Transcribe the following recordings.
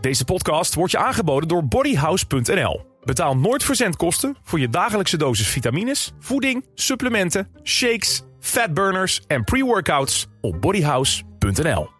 Deze podcast wordt je aangeboden door bodyhouse.nl. Betaal nooit verzendkosten voor je dagelijkse dosis vitamines, voeding, supplementen, shakes, fatburners en pre-workouts op bodyhouse.nl.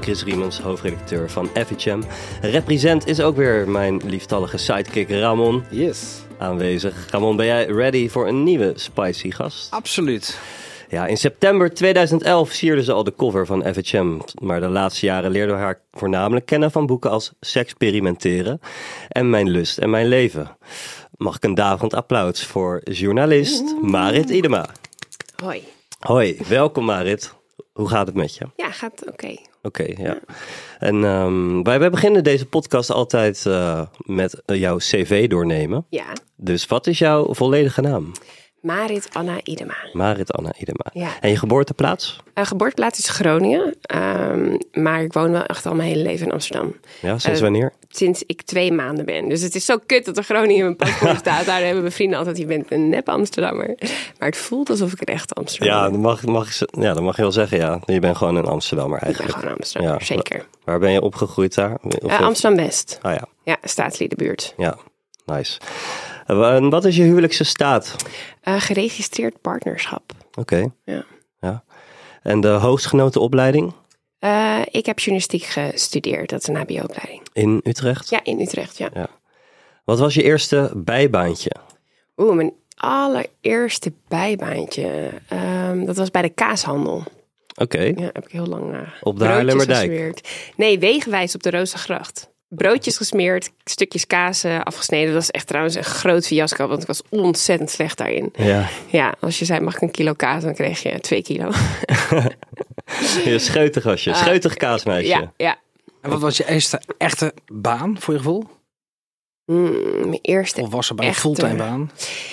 Chris Riemens, hoofdredacteur van FHM. Represent is ook weer mijn lieftallige sidekick Ramon Yes. aanwezig. Ramon, ben jij ready voor een nieuwe spicy gast? Absoluut. Ja, in september 2011 sierde ze al de cover van FHM. Maar de laatste jaren leerden we haar voornamelijk kennen van boeken als Sexperimenteren en Mijn Lust en Mijn Leven. Mag ik een daverend applaus voor journalist Marit Idema. Hoi. Hoi, welkom Marit. Hoe gaat het met je? Ja, gaat oké. Oké, ja. En ehm, wij, wij beginnen deze podcast altijd eh, met eh, jouw cv doornemen. Ja. Dus wat is jouw volledige naam? Marit Anna Idema. Marit Anna Idema. Ja. En je geboorteplaats? Uh, geboorteplaats is Groningen, ehm, maar ik woon wel echt al mijn hele leven in Amsterdam. Ja, sinds Eh, wanneer? Sinds ik twee maanden ben. Dus het is zo kut dat er Groningen in mijn paspoort staat. Daar hebben mijn vrienden altijd, je bent een nep Amsterdammer. Maar het voelt alsof ik een echte Amsterdammer Ja, ben. dan mag, mag, je- ja, dan mag je wel zeggen, ja. Je bent gewoon een Amsterdammer Ik ben eigenlijk. gewoon Amsterdammer, Ja. zeker. Waar ben je opgegroeid daar? Eh, Amsterdam-West. Ah ja, Ja, staatsliedenbuurt. ja. Nice. En wat is je huwelijkse staat? Eh, geregistreerd partnerschap. Oké. Ja. ja. En de hoogstgenoten opleiding Eh, ik heb journalistiek gestudeerd, dat is een hbo-opleiding. in Utrecht? Ja, in Utrecht, ja. Wat was je eerste bijbaantje? Oeh, mijn allereerste bijbaantje. Ehm, dat was bij de kaashandel. Oké. Ja, heb ik heel lang uh, Op de Haarlemmerdijk? Nee, wegenwijs op de Roostergracht. Broodjes gesmeerd, stukjes kaas afgesneden. Dat was echt trouwens een groot fiasco, want ik was ontzettend slecht daarin. Ja. Ja, als je zei mag ik een kilo kaas, dan kreeg je twee kilo. Je scheutig was je. Scheutig kaasmeisje. Ja, ja. En wat was je eerste echte baan voor je gevoel? Mm, mijn eerste Of was er bij een fulltime baan?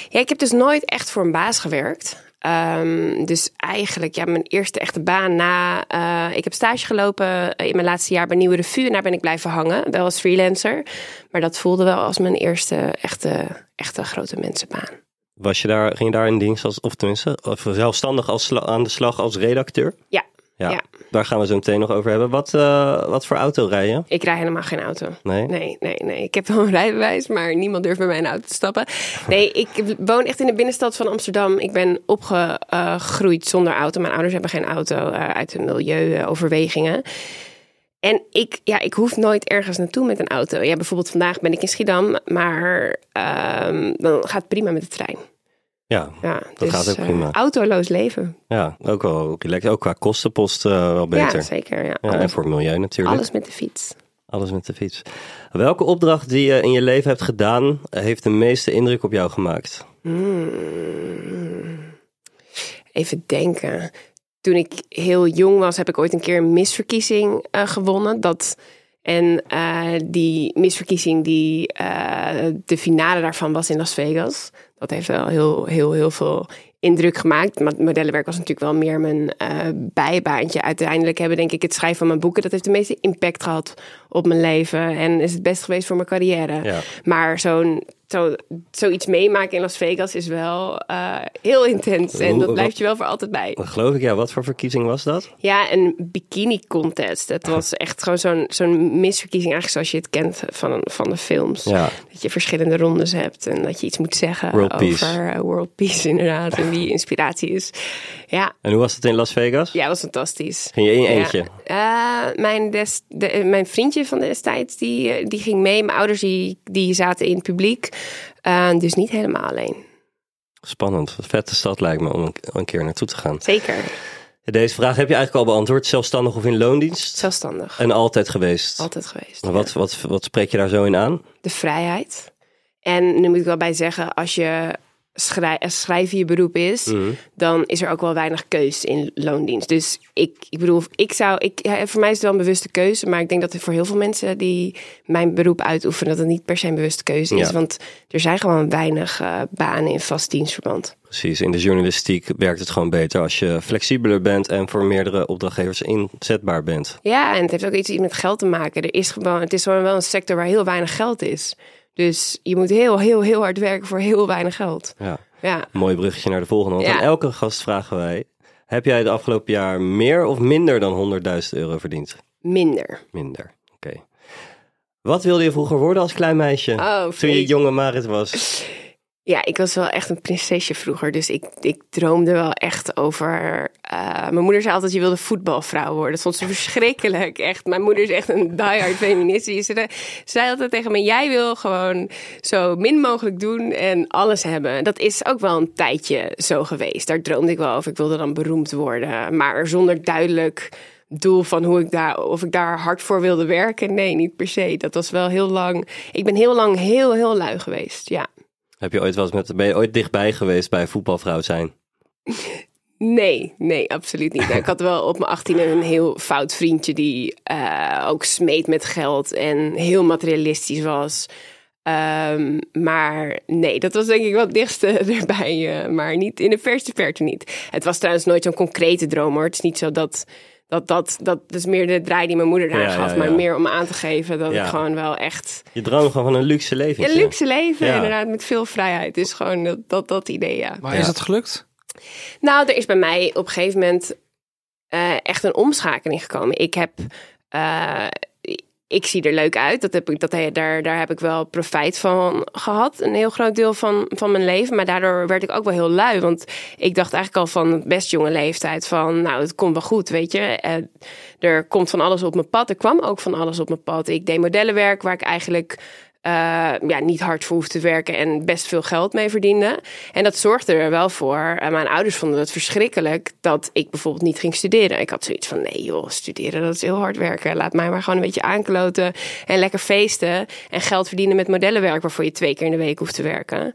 Ja, ik heb dus nooit echt voor een baas gewerkt. Ehm, dus eigenlijk, ja, mijn eerste echte baan na... eh, ik heb stage gelopen in mijn laatste jaar bij Nieuwe Revue. En daar ben ik blijven hangen, wel als freelancer. Maar dat voelde wel als mijn eerste echte, echte grote mensenbaan. Was je daar, ging je daar in dienst als, of tenminste, of zelfstandig als, aan de slag als redacteur? Ja, Ja, Ja. daar gaan we zo meteen nog over hebben. Wat, eh, wat voor auto rij je? ik rij helemaal geen auto. Nee? Nee, nee, nee. Ik heb wel een rijbewijs, maar niemand durft bij mij in de auto te stappen. Nee, ik woon echt in de binnenstad van Amsterdam. Ik ben opgegroeid zonder auto. Mijn ouders hebben geen auto eh, uit de milieuoverwegingen. En ik, ja, ik hoef nooit ergens naartoe met een auto. Ja, bijvoorbeeld vandaag ben ik in Schiedam, maar ehm, dan gaat het prima met de trein. Ja, Ja, Dat gaat ook eh, prima. autoloos leven. ja ook wel relaxed. Ook qua kostenpost eh, wel beter. Ja, zeker. Ja. Ja, en voor het milieu natuurlijk. alles met de fiets. Alles met de fiets. Welke opdracht die je in je leven hebt gedaan, heeft de meeste indruk op jou gemaakt? Hmm. Even denken. Toen ik heel jong was, heb ik ooit een keer een misverkiezing eh, gewonnen. Dat, en die misverkiezing, die, de finale daarvan was in Las Vegas. Dat heeft wel heel, heel, heel veel indruk gemaakt. Maar modellenwerk was natuurlijk wel meer mijn eh, bijbaantje. Uiteindelijk hebben denk ik het schrijven van mijn boeken... dat heeft de meeste impact gehad op mijn leven. En is het best geweest voor mijn carrière. Ja. Maar zo'n zo, zoiets meemaken in Las Vegas is wel eh, heel intens. En Hoe- dat wat- blijft je wel voor altijd bij. Dat geloof ik, ja. Wat voor verkiezing was dat? Ja, een bikini contest. Het was echt gewoon zo'n zo'n misverkiezing, eigenlijk zoals je het kent van, van de films. Ja. Dat je verschillende rondes hebt en dat je iets moet zeggen World over peace. eh, world peace, inderdaad. En wie inspiratie is. Ja, En hoe was het in Las Vegas? ja, dat was fantastisch. Ging je in Ja. eentje? Eh, mijn, des, de, eh, mijn vriendje van destijds, die, eh, die ging mee. Mijn ouders die, die zaten in het publiek. Eh, dus niet helemaal alleen. Spannend. Wat vette stad lijkt me om een, een keer naartoe te gaan. Zeker. Deze vraag heb je eigenlijk al beantwoord. Zelfstandig of in loondienst? Zelfstandig. En altijd geweest. Altijd geweest. Wat, wat, wat spreek je daar zo in aan? De vrijheid. En nu moet ik wel bij zeggen, als je schrij als schrijven je beroep is, Mhm. dan is er ook wel weinig keus in loondienst. Dus ik, ik bedoel, ik zou, ik, ja, voor mij is het wel een bewuste keuze, maar ik denk dat er voor heel veel mensen die mijn beroep uitoefenen, dat het niet per se een bewuste keuze is. Want er zijn gewoon weinig eh, banen in vast dienstverband. Precies, in de journalistiek werkt het gewoon beter als je flexibeler bent en voor meerdere opdrachtgevers inzetbaar bent. Ja, en het heeft ook iets met geld te maken. Er is gewoon, het is gewoon wel een sector waar heel weinig geld is. Dus je moet heel, heel, heel hard werken voor heel weinig geld. Ja, Ja. mooi bruggetje naar de volgende. Want Ja. aan elke gast vragen wij, heb jij de afgelopen jaar meer of minder dan 100.000 euro verdiend? Minder. Minder, oké. Wat wilde je vroeger worden als klein meisje? Oh, Toen je jonge Marit was. Ja, ik was wel echt een prinsesje vroeger. Dus ik, ik droomde wel echt over... eh, mijn moeder zei altijd, je wilde voetbalvrouw worden. Dat vond ze verschrikkelijk. Echt, mijn moeder is echt een diehard feminist. Zei, zei altijd tegen me, jij wil gewoon zo min mogelijk doen en alles hebben. Dat is ook wel een tijdje zo geweest. Daar droomde ik wel over. Ik wilde dan beroemd worden. Maar zonder duidelijk doel van hoe ik daar, of ik daar hard voor wilde werken. Nee, niet per se. Dat was wel heel lang. Ik ben heel lang heel, heel lui geweest. Ja. Heb je ooit wel eens met, ben je ooit dichtbij geweest bij voetbalvrouw zijn? Nee, nee, absoluut niet. Ik had wel op mijn 18 een heel fout vriendje die eh, ook smeet met geld en heel materialistisch was. Ehm, maar nee, dat was denk ik wel het dichtste erbij, eh, maar niet in de verste verte niet. Het was trouwens nooit zo'n concrete droom hoor. Het is niet zo dat dat, dat, dat, is meer de draai die mijn moeder daar Ja, gaf, ja, maar meer om aan te geven dat Ja. ik gewoon wel echt Je droomt gewoon van een luxe leven. een luxe leven, Ja. inderdaad, met veel vrijheid. Dus gewoon dat, dat, dat idee, ja. Maar Ja. is dat gelukt? Nou, er is bij mij op een gegeven moment eh, echt een omschakeling gekomen. Ik heb. eh, ik zie er leuk uit. Dat heb ik, dat, daar, daar heb ik wel profijt van gehad. Een heel groot deel van, van mijn leven. Maar daardoor werd ik ook wel heel lui. Want ik dacht eigenlijk al van best jonge leeftijd van... nou, het komt wel goed, weet je. Eh, er komt van alles op mijn pad. Er kwam ook van alles op mijn pad. Ik deed modellenwerk waar ik eigenlijk... eh, ja, niet hard voor hoefde te werken en best veel geld mee verdiende. En dat zorgde er wel voor. En mijn ouders vonden het verschrikkelijk dat ik bijvoorbeeld niet ging studeren. Ik had zoiets van: nee, joh, studeren dat is heel hard werken. Laat mij maar gewoon een beetje aankloten en lekker feesten. En geld verdienen met modellenwerk waarvoor je twee keer in de week hoeft te werken.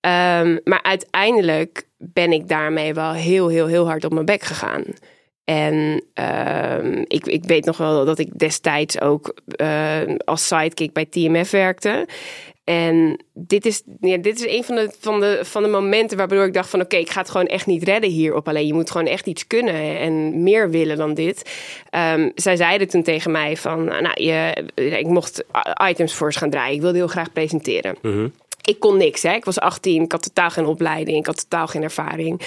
Ehm, maar uiteindelijk ben ik daarmee wel heel, heel, heel hard op mijn bek gegaan. En ehm, ik, ik weet nog wel dat ik destijds ook eh, als sidekick bij TMF werkte. En dit is, ja, dit is een van de, van, de, van de momenten waardoor ik dacht van... oké, ik ga het gewoon echt niet redden hierop. Alleen je moet gewoon echt iets kunnen en meer willen dan dit. Ehm, zij zeiden toen tegen mij van... nou, je, ik mocht items voor ze gaan draaien. Ik wilde heel graag presenteren. Ik kon niks, hè. Ik was 18, ik had totaal geen opleiding, ik had totaal geen ervaring.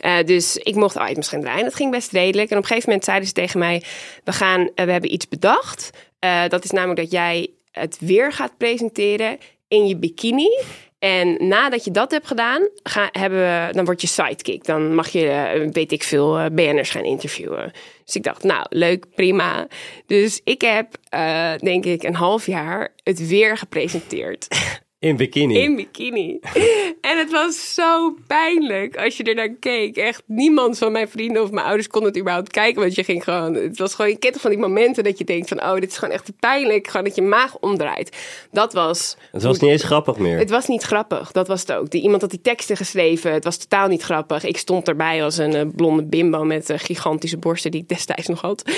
Eh, dus ik mocht items gaan draaien. Dat ging best redelijk. En op een gegeven moment zeiden ze tegen mij: We, gaan, eh, we hebben iets bedacht. Eh, dat is namelijk dat jij het weer gaat presenteren in je bikini. En nadat je dat hebt gedaan, ga, hebben we, dan word je sidekick. Dan mag je, weet ik veel, BN'ers gaan interviewen. Dus ik dacht, nou, leuk, prima. Dus ik heb, denk ik, een half jaar het weer gepresenteerd. In bikini. In bikini. En het was zo pijnlijk als je er naar keek. Echt niemand van mijn vrienden of mijn ouders kon het überhaupt kijken. Want je ging gewoon. Het was gewoon. Je kent van die momenten dat je denkt van. Oh, dit is gewoon echt pijnlijk. Gewoon dat je maag omdraait. Dat was. Het was niet eens grappig meer. Het was niet grappig, dat was het ook. Die, iemand had die teksten geschreven, het was totaal niet grappig. Ik stond erbij als een eh, blonde bimbo met eh, gigantische borsten die ik destijds nog had.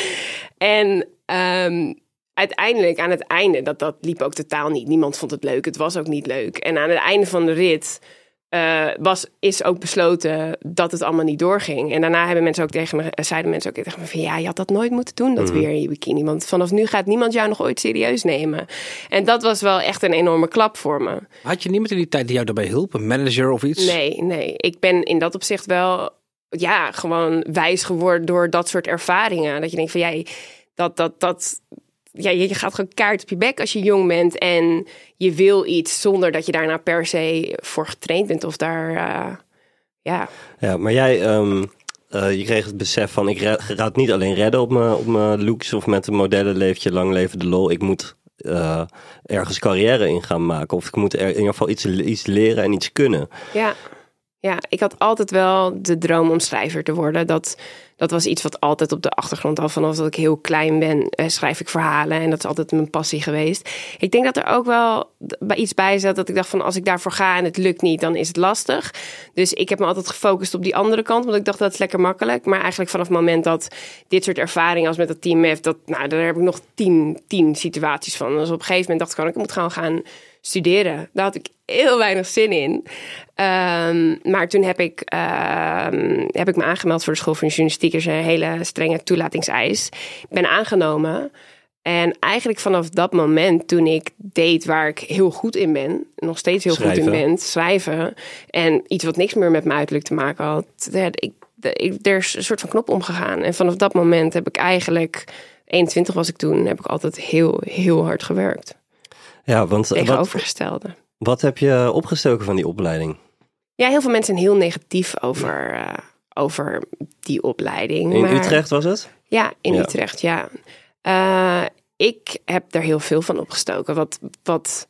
En ehm, uiteindelijk, aan het einde, dat, dat liep ook totaal niet. Niemand vond het leuk, het was ook niet leuk. En aan het einde van de rit eh, was, is ook besloten dat het allemaal niet doorging. En daarna hebben mensen ook tegen me, zeiden mensen ook tegen me van ja, je had dat nooit moeten doen, dat weer in je bikini. Want vanaf nu gaat niemand jou nog ooit serieus nemen. En dat was wel echt een enorme klap voor me. Had je niemand in die tijd die jou daarbij hielp? Een manager of iets? Nee, nee. Ik ben in dat opzicht wel ja, gewoon wijs geworden door dat soort ervaringen. Dat je denkt van jij, dat, dat, dat, ja, je gaat gewoon kaart op je bek als je jong bent en je wil iets zonder dat je daarna per se voor getraind bent of daar, uh, ja. Ja, maar jij, um, uh, je kreeg het besef van ik het niet alleen redden op mijn, op mijn looks of met een modellenleefje lang leven de lol. Ik moet uh, ergens carrière in gaan maken of ik moet er in ieder geval iets, iets leren en iets kunnen. Ja. Ja, ik had altijd wel de droom om schrijver te worden. Dat, dat was iets wat altijd op de achtergrond al vanaf dat ik heel klein ben, eh, schrijf ik verhalen. En dat is altijd mijn passie geweest. Ik denk dat er ook wel iets bij zat dat ik dacht van als ik daarvoor ga en het lukt niet, dan is het lastig. Dus ik heb me altijd gefocust op die andere kant, want ik dacht dat is lekker makkelijk. Maar eigenlijk vanaf het moment dat dit soort ervaringen als met dat team heeft, dat, nou, daar heb ik nog tien, tien situaties van. Dus op een gegeven moment dacht ik gewoon, ik moet gewoon gaan studeren. Daar had ik heel weinig zin in. Um, maar toen heb ik, um, heb ik me aangemeld voor de School van Journalistiek. Er is een hele strenge toelatingseis. Ik ben aangenomen. En eigenlijk vanaf dat moment, toen ik deed waar ik heel goed in ben, nog steeds heel Schrijven. goed in ben, schrijven. En iets wat niks meer met mijn uiterlijk te maken had. Ik, ik, er is een soort van knop omgegaan. En vanaf dat moment heb ik eigenlijk, 21 was ik toen, heb ik altijd heel, heel hard gewerkt. Ja, want wat, Tegenovergestelde. wat heb je opgestoken van die opleiding? Ja, heel veel mensen zijn heel negatief over, uh, over die opleiding. In maar- Utrecht was het? Ja, in Ja. Utrecht, ja. Eh, ik heb er heel veel van opgestoken. Wat, wat,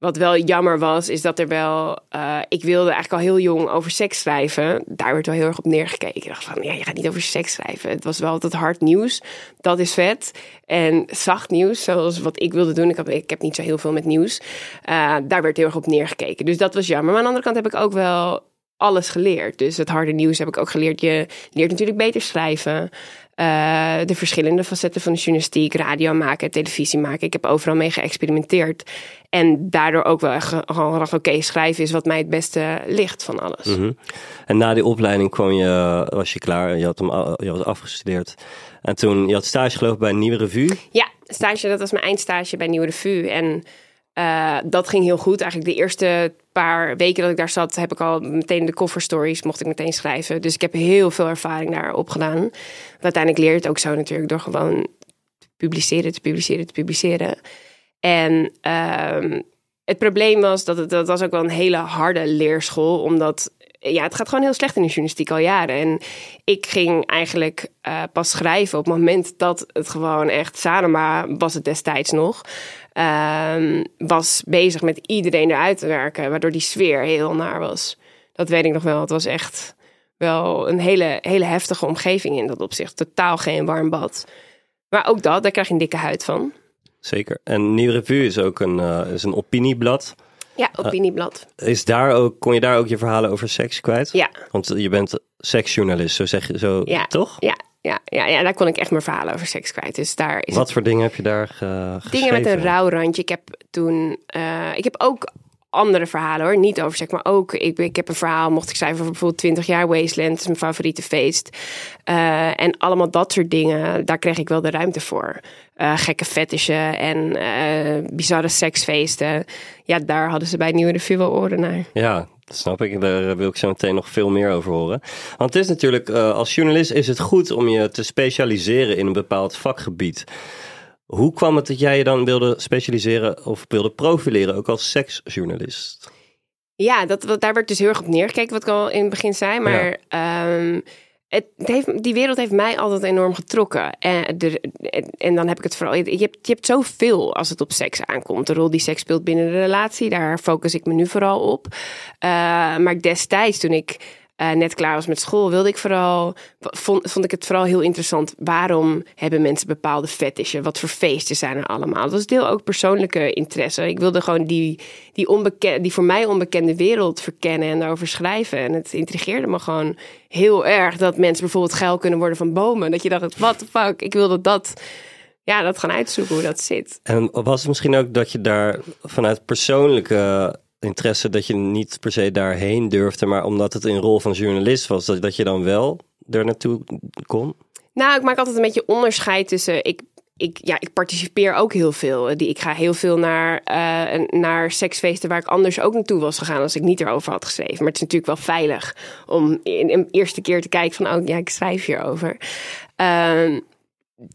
wat wel jammer was, is dat er wel... eh, ik wilde eigenlijk al heel jong over seks schrijven. Daar werd wel heel erg op neergekeken. Ik dacht van, ja, je gaat niet over seks schrijven. Het was wel altijd hard nieuws. Dat is vet. En zacht nieuws, zoals wat ik wilde doen. Ik heb, ik heb niet zo heel veel met nieuws. Eh, daar werd heel erg op neergekeken. Dus dat was jammer. Maar aan de andere kant heb ik ook wel alles geleerd. Dus het harde nieuws heb ik ook geleerd. Je leert natuurlijk beter schrijven. Eh, de verschillende facetten van de journalistiek, radio maken, televisie maken. Ik heb overal mee geëxperimenteerd. En daardoor ook wel echt ge- gewoon oké, schrijven is wat mij het beste ligt van alles. Mhm. En na die opleiding kwam je, was je klaar, je had hem je was afgestudeerd. En toen, je had stage geloof ik bij een nieuwe revue. Ja, stage, dat was mijn eindstage bij Nieuwe Revue. En eh, dat ging heel goed. Eigenlijk de eerste paar weken dat ik daar zat, heb ik al meteen de cover stories, mocht ik meteen schrijven. Dus ik heb heel veel ervaring daar opgedaan. Uiteindelijk leer je het ook zo natuurlijk door gewoon te publiceren, te publiceren, te publiceren. En ehm, het probleem was dat het dat was ook wel een hele harde leerschool, omdat ja, het gaat gewoon heel slecht in de journalistiek al jaren. En ik ging eigenlijk eh, pas schrijven op het moment dat het gewoon echt, Sanoma was het destijds nog, ehm, was bezig met iedereen eruit te werken, waardoor die sfeer heel naar was. Dat weet ik nog wel. Het was echt wel een hele, hele heftige omgeving in dat opzicht. Totaal geen warm bad. Maar ook dat, daar krijg je een dikke huid van. Zeker. En nieuwe revue is ook een, eh, is een opinieblad. Ja, opinieblad. Is daar ook, kon je daar ook je verhalen over seks kwijt? Ja, Want je bent seksjournalist, zo zeg je zo, Ja. toch? ja, ja, ja, ja, daar kon ik echt mijn verhalen over seks kwijt. Dus daar is Wat voor dingen heb je daar ge? Dingen met een rauw randje. Ik heb toen. eh, ik heb ook andere verhalen hoor. Niet over seks, maar ook. Ik, ik heb een verhaal, mocht ik schrijven over bijvoorbeeld 20 jaar Wasteland. Is mijn favoriete feest. Eh, en allemaal dat soort dingen. Daar kreeg ik wel de ruimte voor. Eh, gekke fetishen en bizarre seksfeesten. Ja, daar hadden ze bij Nieuwe Revue wel oren naar. Ja, snap ik. Daar wil ik zo meteen nog veel meer over horen. Want het is natuurlijk, eh, als journalist is het goed om je te specialiseren in een bepaald vakgebied. Hoe kwam het dat jij je dan wilde specialiseren of wilde profileren, ook als seksjournalist? Ja, dat, wat- daar werd dus heel erg op neergekeken, wat ik al in het begin zei. Maar ehm, die wereld heeft mij altijd enorm getrokken. En, en dan heb ik het vooral... Je hebt, je hebt zoveel als het op seks aankomt. De rol die seks speelt binnen de relatie, daar focus ik me nu vooral op. Eh, maar destijds, toen ik eh, net klaar was met school, wilde ik vooral, vond, vond ik het vooral heel interessant. Waarom hebben mensen bepaalde fetishen? Wat voor feesten zijn er allemaal? Dat was deel ook persoonlijke interesse. Ik wilde gewoon die, die, onbekende, die voor mij onbekende wereld verkennen en daarover schrijven. En het intrigeerde me gewoon heel erg dat mensen bijvoorbeeld geil kunnen worden van bomen. Dat je dacht, the fuck, ik wilde dat, ja, dat gaan uitzoeken hoe dat zit. En was het misschien ook dat je daar vanuit persoonlijke interesse dat je niet per se daarheen durfde, maar omdat het in rol van journalist was, dat, dat je dan wel er naartoe kon? Nou, ik maak altijd een beetje onderscheid tussen. Ik, ik, ja, ik participeer ook heel veel. Ik ga heel veel naar, eh, naar seksfeesten waar ik anders ook naartoe was gegaan als ik niet erover had geschreven. Maar het is natuurlijk wel veilig om in een eerste keer te kijken van, oh ja, ik schrijf hierover. Ehm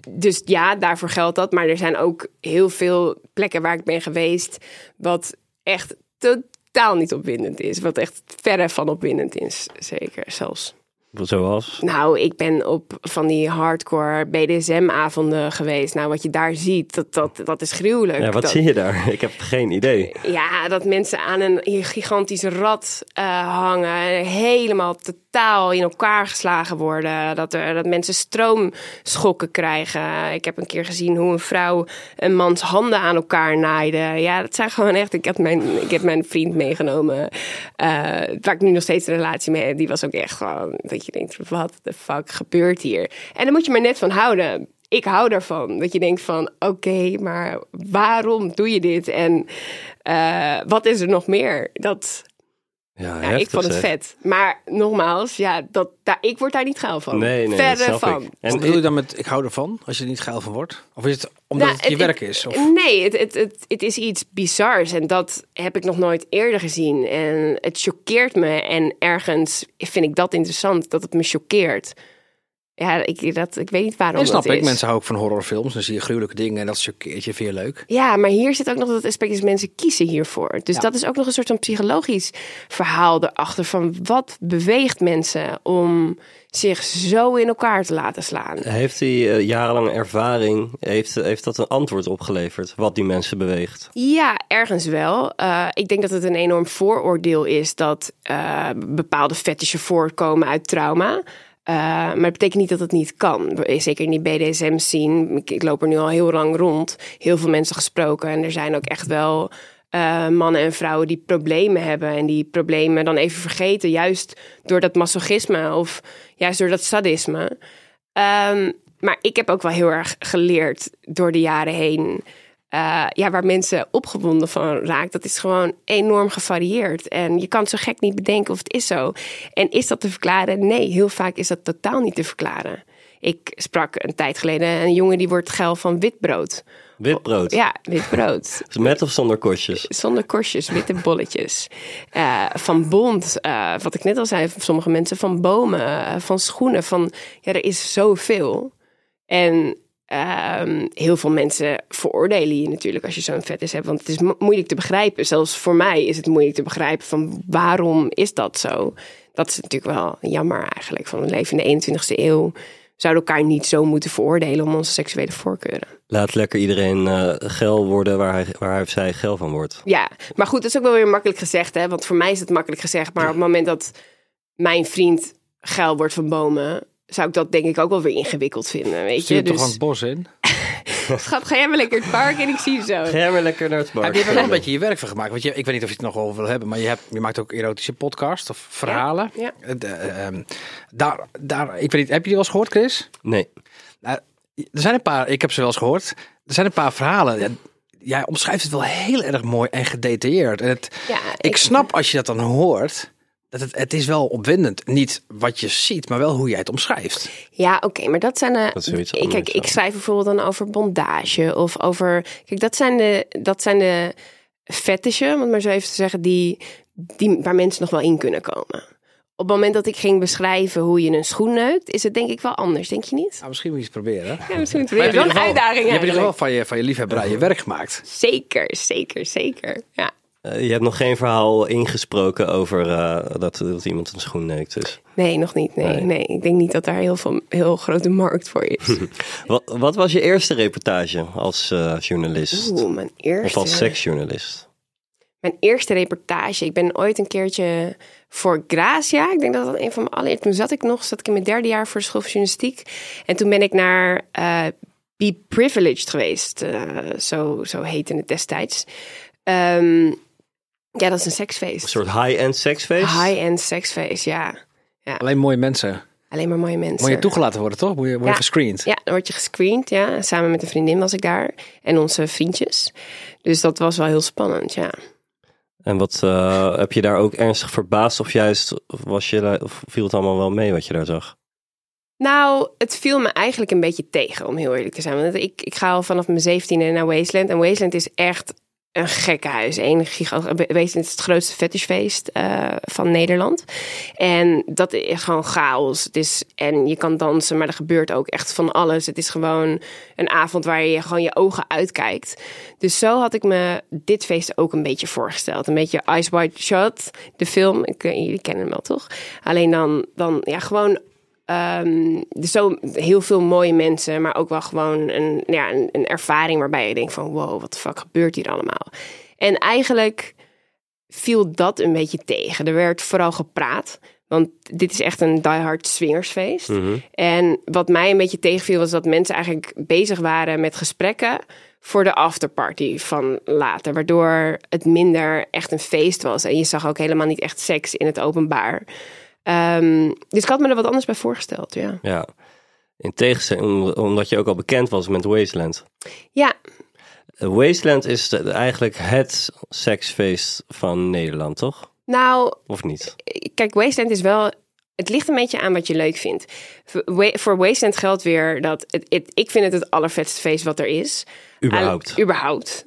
dus ja, daarvoor geldt dat. Maar er zijn ook heel veel plekken waar ik ben geweest, wat echt totaal niet opwindend is. Wat echt verre van opwindend is, zeker zelfs. Zoals? Nou, ik ben op van die hardcore BDSM-avonden geweest. Nou, wat je daar ziet, dat, dat, dat is gruwelijk. Ja, wat dat, zie je daar? Ik heb geen idee. Ja, dat mensen aan een gigantisch rad uh, hangen. Helemaal totaal in elkaar geslagen worden. Dat, er, dat mensen stroomschokken krijgen. Ik heb een keer gezien hoe een vrouw een mans handen aan elkaar naaide. Ja, dat zijn gewoon echt... Ik heb mijn, ik heb mijn vriend meegenomen. Uh, waar ik nu nog steeds een relatie mee heb. Die was ook echt gewoon... Dat je denkt, wat de fuck gebeurt hier? En dan moet je maar net van houden. Ik hou daarvan. Dat je denkt van, oké, maar waarom doe je dit? En uh, wat is er nog meer? Dat... Ja, Ja, heftig, ik vond het zeg. vet. Maar nogmaals, ja, dat, daar, ik word daar niet geil van. Nee, nee, Verre van. ik. Wat En bedoel je dan met ik hou ervan, als je er niet geil van wordt? Of is het omdat Nou, het je het- werk is? Of? Nee, het, het, het, het is iets bizars en dat heb ik nog nooit eerder gezien. En het choqueert me en ergens vind ik dat interessant, dat het me choqueert. Ja, ik, dat, ik weet niet waarom Nee, snap dat ik. is. Mensen houden ook van horrorfilms. Dan zie je gruwelijke dingen en dat choqueert je. Vind je leuk? Ja, maar hier zit ook nog dat aspect is mensen kiezen hiervoor. Dus Ja. dat is ook nog een soort van psychologisch verhaal erachter van wat beweegt mensen om zich zo in elkaar te laten slaan. heeft die eh, jarenlange ervaring, heeft, heeft dat een antwoord opgeleverd? Wat die mensen beweegt? Ja, ergens wel. Eh, ik denk dat het een enorm vooroordeel is dat eh, bepaalde fetishen voortkomen uit trauma. Eh, maar dat betekent niet dat het niet kan. Zeker in die BDSM. Ik, ik loop er nu al heel lang rond. Heel veel mensen gesproken. En er zijn ook echt wel eh, mannen en vrouwen die problemen hebben. En die problemen dan even vergeten. Juist door dat masochisme of juist door dat sadisme. Ehm, maar ik heb ook wel heel erg geleerd door de jaren heen. Eh, ja, waar mensen opgewonden van raakt, dat is gewoon enorm gevarieerd. En je kan zo gek niet bedenken of het is zo. En is dat te verklaren? Nee, heel vaak is dat totaal niet te verklaren. Ik sprak een tijd geleden een jongen die wordt geil van witbrood. Witbrood. Ja, witbrood. Met of zonder korstjes? Zonder korstjes, witte bolletjes. Eh, van bont, eh, wat ik net al zei, van sommige mensen van bomen, van schoenen. Van, ja, er is zoveel. En ehm, heel veel mensen veroordelen je natuurlijk als je zo'n vetis hebt. Want het is mo- moeilijk te begrijpen. Zelfs voor mij is het moeilijk te begrijpen van waarom is dat zo? Dat is natuurlijk wel jammer eigenlijk. Van we leven in de 21ste eeuw. Zouden elkaar niet zo moeten veroordelen om onze seksuele voorkeuren. Laat lekker iedereen eh geil worden waar hij, waar hij of zij geil van wordt. Ja, maar goed, dat is ook wel weer makkelijk gezegd, hè? Want voor mij is het makkelijk gezegd. Maar op het moment dat mijn vriend geil wordt van bomen, zou ik dat denk ik ook wel weer ingewikkeld vinden. Weet Stuur je? je toch aan Dus het bos in? schat, ga jij maar lekker het park en ik zie je zo. Ga jij maar lekker naar het bar. Heb je er wel een beetje je werk van gemaakt? Want je, ik weet niet of je het nog over wil hebben, maar je, hebt, je maakt ook erotische podcast of verhalen. Ja. De, eh, ehm, daar, daar, ik weet niet, heb je die wel eens gehoord, Chris? Nee. Nou, er zijn een paar, ik heb ze wel eens gehoord. Er zijn een paar verhalen. Ja, jij omschrijft het wel heel erg mooi en gedetailleerd. En het, Ja, ik snap als je dat dan hoort. Het, het is wel opwindend. Niet wat je ziet, maar wel hoe jij het omschrijft. Ja, oké, maar dat zijn de. Dat is zoiets ik, anders, kijk, ik schrijf bijvoorbeeld dan over bondage of over. Kijk, dat zijn de, dat zijn de fetishen, om het maar zo even te zeggen, die, die, waar mensen nog wel in kunnen komen. Op het moment dat ik ging beschrijven hoe je een schoen neukt, is het denk ik wel anders, denk je niet? Nou, misschien moet je het proberen. Ja, misschien moet Maar het je hebt wel in een ieder geval- uitdaging Je hebt in ieder geval eigenlijk. van je, van je liefhebberij je werk gemaakt. Zeker, zeker, zeker. Ja. Eh, je hebt nog geen verhaal ingesproken over eh, dat, dat iemand een schoen neukt. Dus. Nee, nog niet. Nee, Nee. nee. Ik denk niet dat daar heel veel heel grote markt voor is. Wat, wat was je eerste reportage als eh, journalist? Oeh, mijn Of eerste. als seksjournalist? Mijn eerste reportage. Ik ben ooit een keertje voor Gracia. Ik denk dat dat een van mijn allereerste. Toen zat ik nog, zat ik in mijn derde jaar voor de school van journalistiek. En toen ben ik naar eh Be Privileged geweest. Zo, zo heette het destijds. Ehm, ja, dat is een seksfeest. Een soort high-end seksfeest? High-end seksfeest, ja. Alleen mooie mensen. Alleen maar mooie mensen. Moet je toegelaten worden, toch? Moet je, word je Ja. gescreend. Ja, dan word je gescreend, ja. Samen met een vriendin was ik daar. En onze vriendjes. Dus dat was wel heel spannend, ja. En wat eh, heb je daar ook ernstig verbaasd of juist was je, of viel het allemaal wel mee wat je daar zag? Nou, het viel me eigenlijk een beetje tegen, om heel eerlijk te zijn. Want ik, ik ga al vanaf mijn zeventiende naar Wasteland. En Wasteland is echt een gekke huis. Een gigant, Wasteland is het grootste fetishfeest eh, van Nederland. En dat is gewoon chaos. Het is, en je kan dansen, maar er gebeurt ook echt van alles. Het is gewoon een avond waar je gewoon je ogen uitkijkt. Dus zo had ik me dit feest ook een beetje voorgesteld. Een beetje Ice White Shot, de film. Ik, jullie kennen hem wel, toch? Alleen dan, dan ja, gewoon Ehm, dus zo heel veel mooie mensen, maar ook wel gewoon een, ja, een, een ervaring waarbij je denkt van wow, wat de fuck gebeurt hier allemaal? En eigenlijk viel dat een beetje tegen. Er werd vooral gepraat, want dit is echt een diehard swingersfeest. En wat mij een beetje tegenviel was dat mensen eigenlijk bezig waren met gesprekken voor de afterparty van later, waardoor het minder echt een feest was. En je zag ook helemaal niet echt seks in het openbaar. Ehm, dus ik had me er wat anders bij voorgesteld, ja. Ja. In tegenstelling, om- omdat je ook al bekend was met Wasteland. Ja, Wasteland is de- eigenlijk het seksfeest van Nederland, toch? nou, Of niet? kijk, Wasteland is wel. Het ligt een beetje aan wat je leuk vindt. Voor Wa- Voor Wasteland geldt weer dat het, het- ik vind het het allervetste feest wat er is. Überhaupt.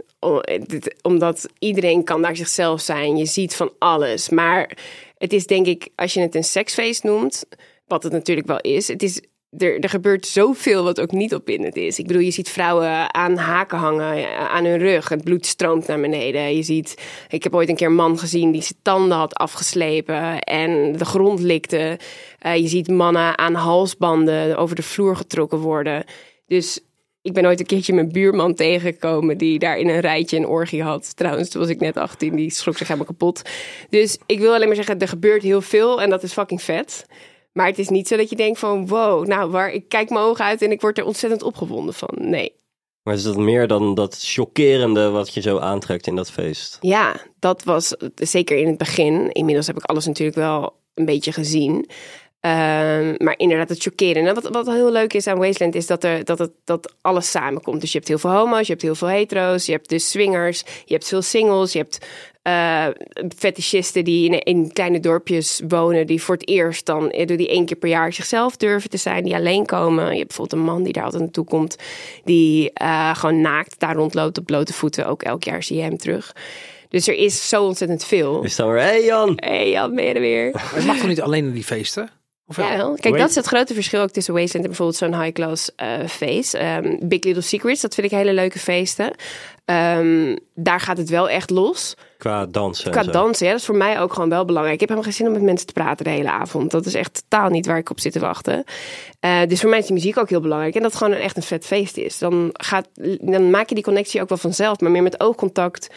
Dit- Omdat iedereen kan daar zichzelf zijn. Je ziet van alles. Maar het is denk ik, als je het een seksfeest noemt, wat het natuurlijk wel is, het is. Er, er gebeurt zoveel wat ook niet opwindend is. Ik bedoel, je ziet vrouwen aan haken hangen, eh, aan hun rug. Het bloed stroomt naar beneden. Je ziet, ik heb ooit een keer een man gezien die zijn tanden had afgeslepen en de grond likte. Eh, je ziet mannen aan halsbanden over de vloer getrokken worden. Dus ik ben ooit een keertje mijn buurman tegengekomen die daar in een rijtje een orgie had. Trouwens, toen was ik net 18, die schrok zich helemaal kapot. Dus ik wil alleen maar zeggen, er gebeurt heel veel en dat is fucking vet. Maar het is niet zo dat je denkt van, wow, nou, waar, ik kijk mijn ogen uit en ik word er ontzettend opgewonden van. Nee. Maar is dat meer dan dat chockerende wat je zo aantrekt in dat feest? Ja, dat was zeker in het begin. Inmiddels heb ik alles natuurlijk wel een beetje gezien. Ehm, maar inderdaad, het chockerende. Wat, wat heel leuk is aan Wasteland is dat, er, dat, het, dat alles samenkomt. Dus je hebt heel veel homo's, je hebt heel veel hetero's, je hebt dus swingers, je hebt veel singles, je hebt eh fetischisten die in, in kleine dorpjes wonen, die voor het eerst dan door die één keer per jaar zichzelf durven te zijn, die alleen komen. Je hebt bijvoorbeeld een man die daar altijd naartoe komt, die eh, gewoon naakt daar rondloopt op blote voeten. Ook elk jaar zie je hem terug. Dus er is zo ontzettend veel. Is dan weer, hé hey Jan! Hé, hey, Jan, ben je er weer? Maar het mag toch niet alleen in die feesten? Ja, wel. Kijk, dat is het grote verschil ook tussen Wasteland en bijvoorbeeld zo'n high-class eh, feest. Ehm, Big Little Secrets, dat vind ik hele leuke feesten. Ehm, daar gaat het wel echt los. Qua dansen en Qua dansen, ja, dat is voor mij ook gewoon wel belangrijk. Ik heb helemaal geen zin om met mensen te praten de hele avond. Dat is echt totaal niet waar ik op zit te wachten. Eh, dus voor mij is die muziek ook heel belangrijk. En dat het gewoon een, echt een vet feest is. Dan, gaat, dan maak je die connectie ook wel vanzelf. Maar meer met oogcontact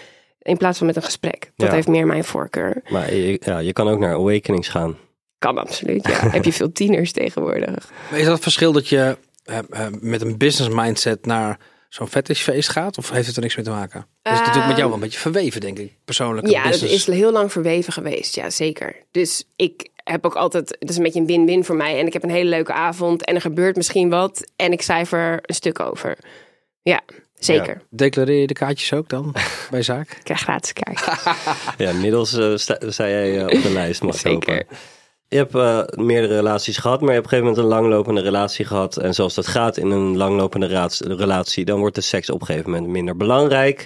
in plaats van met een gesprek. Dat Ja. heeft meer mijn voorkeur. Maar je, ja, je kan ook naar Awakenings gaan. Kan absoluut, ja. heb je veel tieners tegenwoordig. Maar Is dat het verschil dat je eh, eh, met een business mindset naar zo'n fetishfeest gaat? Of heeft het er niks mee te maken? Dat is natuurlijk met jou wel een beetje verweven, denk ik, persoonlijk. Ja, dat business. is heel lang verweven geweest. Ja, zeker. Dus ik heb ook altijd... Het is een beetje een win-win voor mij. En ik heb een hele leuke avond. En er gebeurt misschien wat. En ik cijfer een stuk over. Ja, zeker. Declareer je de kaartjes ook dan bij zaak? Ik krijg gratis kaart. Ja, inmiddels eh, sta, sta jij eh, op de lijst, mag Zeker. Je hebt eh, meerdere relaties gehad, maar je hebt op een gegeven moment een langlopende relatie gehad. En zoals dat gaat in een langlopende relatie, dan wordt de seks op een gegeven moment minder belangrijk.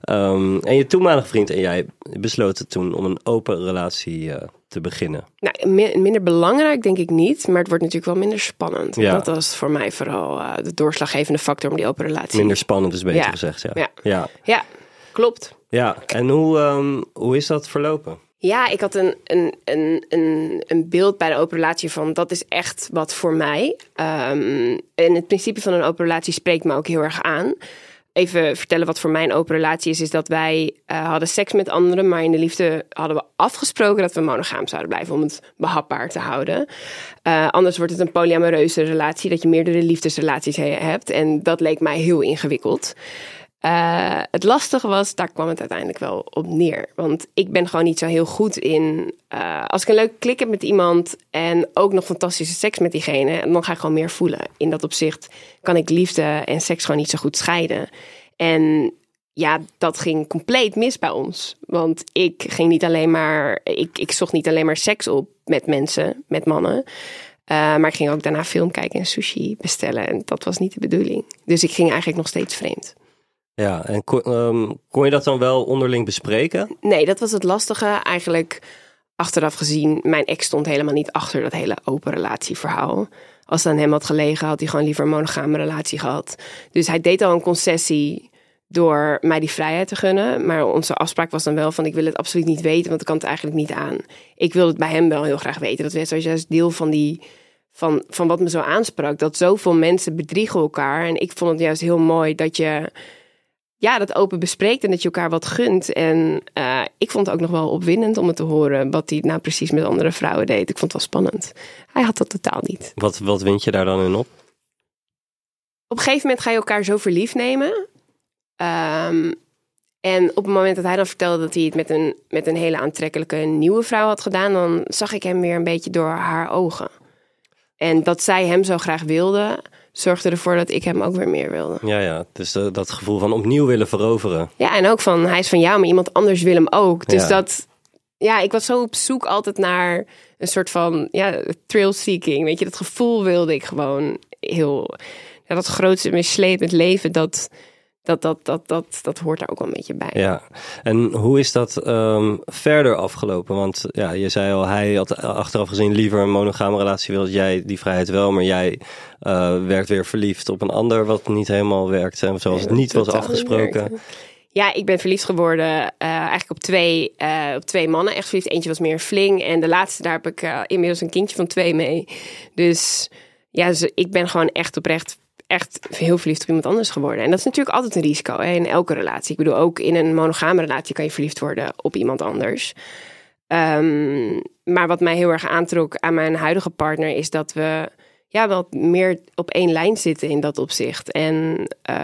Ehm, en je toenmalige vriend en jij besloten toen om een open relatie eh, te beginnen. Nou, mi- minder belangrijk denk ik niet. Maar het wordt natuurlijk wel minder spannend. Ja. Dat was voor mij vooral eh, de doorslaggevende factor om die open relatie. Minder spannend is beter Ja. gezegd, ja. Ja. ja. Ja, klopt. Ja, en hoe, ehm, hoe is dat verlopen? Ja, ik had een, een, een, een, een beeld bij de open relatie van dat is echt wat voor mij. Ehm, en het principe van een open relatie spreekt me ook heel erg aan. Even vertellen wat voor mij een open relatie is, is dat wij eh, hadden seks met anderen, maar in de liefde hadden we afgesproken dat we monogaam zouden blijven om het behapbaar te houden. Eh, anders wordt het een polyamoreuze relatie, dat je meerdere liefdesrelaties he- hebt. En dat leek mij heel ingewikkeld. Eh, het lastige was, daar kwam het uiteindelijk wel op neer. Want ik ben gewoon niet zo heel goed in. eh, als ik een leuke klik heb met iemand en ook nog fantastische seks met diegene, dan ga ik gewoon meer voelen. In dat opzicht kan ik liefde en seks gewoon niet zo goed scheiden. En ja, dat ging compleet mis bij ons. Want ik ging niet alleen maar, ik, ik zocht niet alleen maar seks op met mensen, met mannen. Uh, maar ik ging ook daarna film kijken en sushi bestellen. En dat was niet de bedoeling. Dus ik ging eigenlijk nog steeds vreemd. Ja, en kon, ehm, kon je dat dan wel onderling bespreken? Nee, dat was het lastige. Eigenlijk achteraf gezien, mijn ex stond helemaal niet achter dat hele open relatieverhaal. Als het aan hem had gelegen, had hij gewoon liever een monogame relatie gehad. Dus hij deed al een concessie door mij die vrijheid te gunnen. Maar onze afspraak was dan wel van ik wil het absoluut niet weten, want ik kan het eigenlijk niet aan. Ik wil het bij hem wel heel graag weten. Dat was juist deel van die van, van wat me zo aansprak. Dat zoveel mensen bedriegen elkaar. En ik vond het juist heel mooi dat je ja, dat open bespreekt en dat je elkaar wat gunt. En uh, ik vond het ook nog wel opwindend om het te horen wat hij nou precies met andere vrouwen deed. Ik vond het wel spannend. Hij had dat totaal niet. Wat, wat wind je daar dan in op? Op een gegeven moment ga je elkaar zo verliefd nemen. Um, en op het moment dat hij dan vertelde dat hij het met een, met een hele aantrekkelijke nieuwe vrouw had gedaan, dan zag ik hem weer een beetje door haar ogen. En dat zij hem zo graag wilde, zorgde ervoor dat ik hem ook weer meer wilde. Ja, ja. Dus uh, dat gevoel van opnieuw willen veroveren. Ja, en ook van hij is van jou, maar iemand anders wil hem ook. Dus ja. dat, ja, ik was zo op zoek altijd naar een soort van ja, thrill seeking. Weet je, dat gevoel wilde ik gewoon heel. Ja, dat grootste mislepend leven, dat dat, dat, dat, dat, dat hoort daar ook wel een beetje bij. Ja, en hoe is dat um, verder afgelopen? Want ja, je zei al, hij had achteraf gezien liever een monogame relatie wil. Jij die vrijheid wel, maar jij uh, werd weer verliefd op een ander wat niet helemaal werkte. En zoals het niet was afgesproken. Ja, ik ben verliefd geworden uh, eigenlijk op twee, uh, op twee mannen. Echt verliefd. Eentje was meer een fling. En de laatste, daar heb ik inmiddels een kindje van twee mee. Dus ja, dus ik ben gewoon echt oprecht echt heel verliefd op iemand anders geworden. En dat is natuurlijk altijd een risico in elke relatie. Ik bedoel, ook in een monogame relatie kan je verliefd worden op iemand anders. Um, maar wat mij heel erg aantrok aan mijn huidige partner is dat we ja, wel meer op één lijn zitten in dat opzicht. En uh,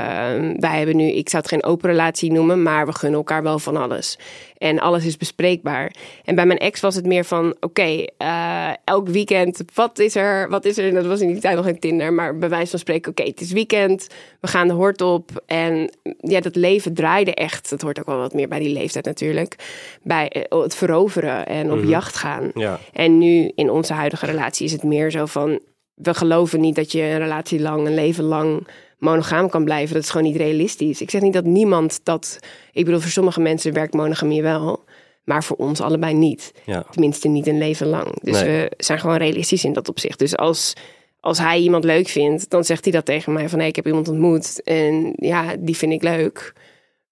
wij hebben nu, ik zou het geen open relatie noemen, maar we gunnen elkaar wel van alles. En alles is bespreekbaar. En bij mijn ex was het meer van: oké, okay, uh, elk weekend, wat is er? Wat is er? Dat was in die tijd nog geen Tinder, maar bij wijze van spreken: oké, okay, het is weekend, we gaan de hort op. En ja, dat leven draaide echt. Dat hoort ook wel wat meer bij die leeftijd natuurlijk. Bij uh, het veroveren en op mm -hmm. jacht gaan. Ja. En nu in onze huidige relatie is het meer zo van: we geloven niet dat je een relatie lang, een leven lang monogaam kan blijven. Dat is gewoon niet realistisch. Ik zeg niet dat niemand dat. Ik bedoel, voor sommige mensen werkt monogamie wel. Maar voor ons allebei niet. Ja. Tenminste, niet een leven lang. Dus Nee. we zijn gewoon realistisch in dat opzicht. Dus als, als hij iemand leuk vindt, dan zegt hij dat tegen mij: van hey, ik heb iemand ontmoet. En ja, die vind ik leuk.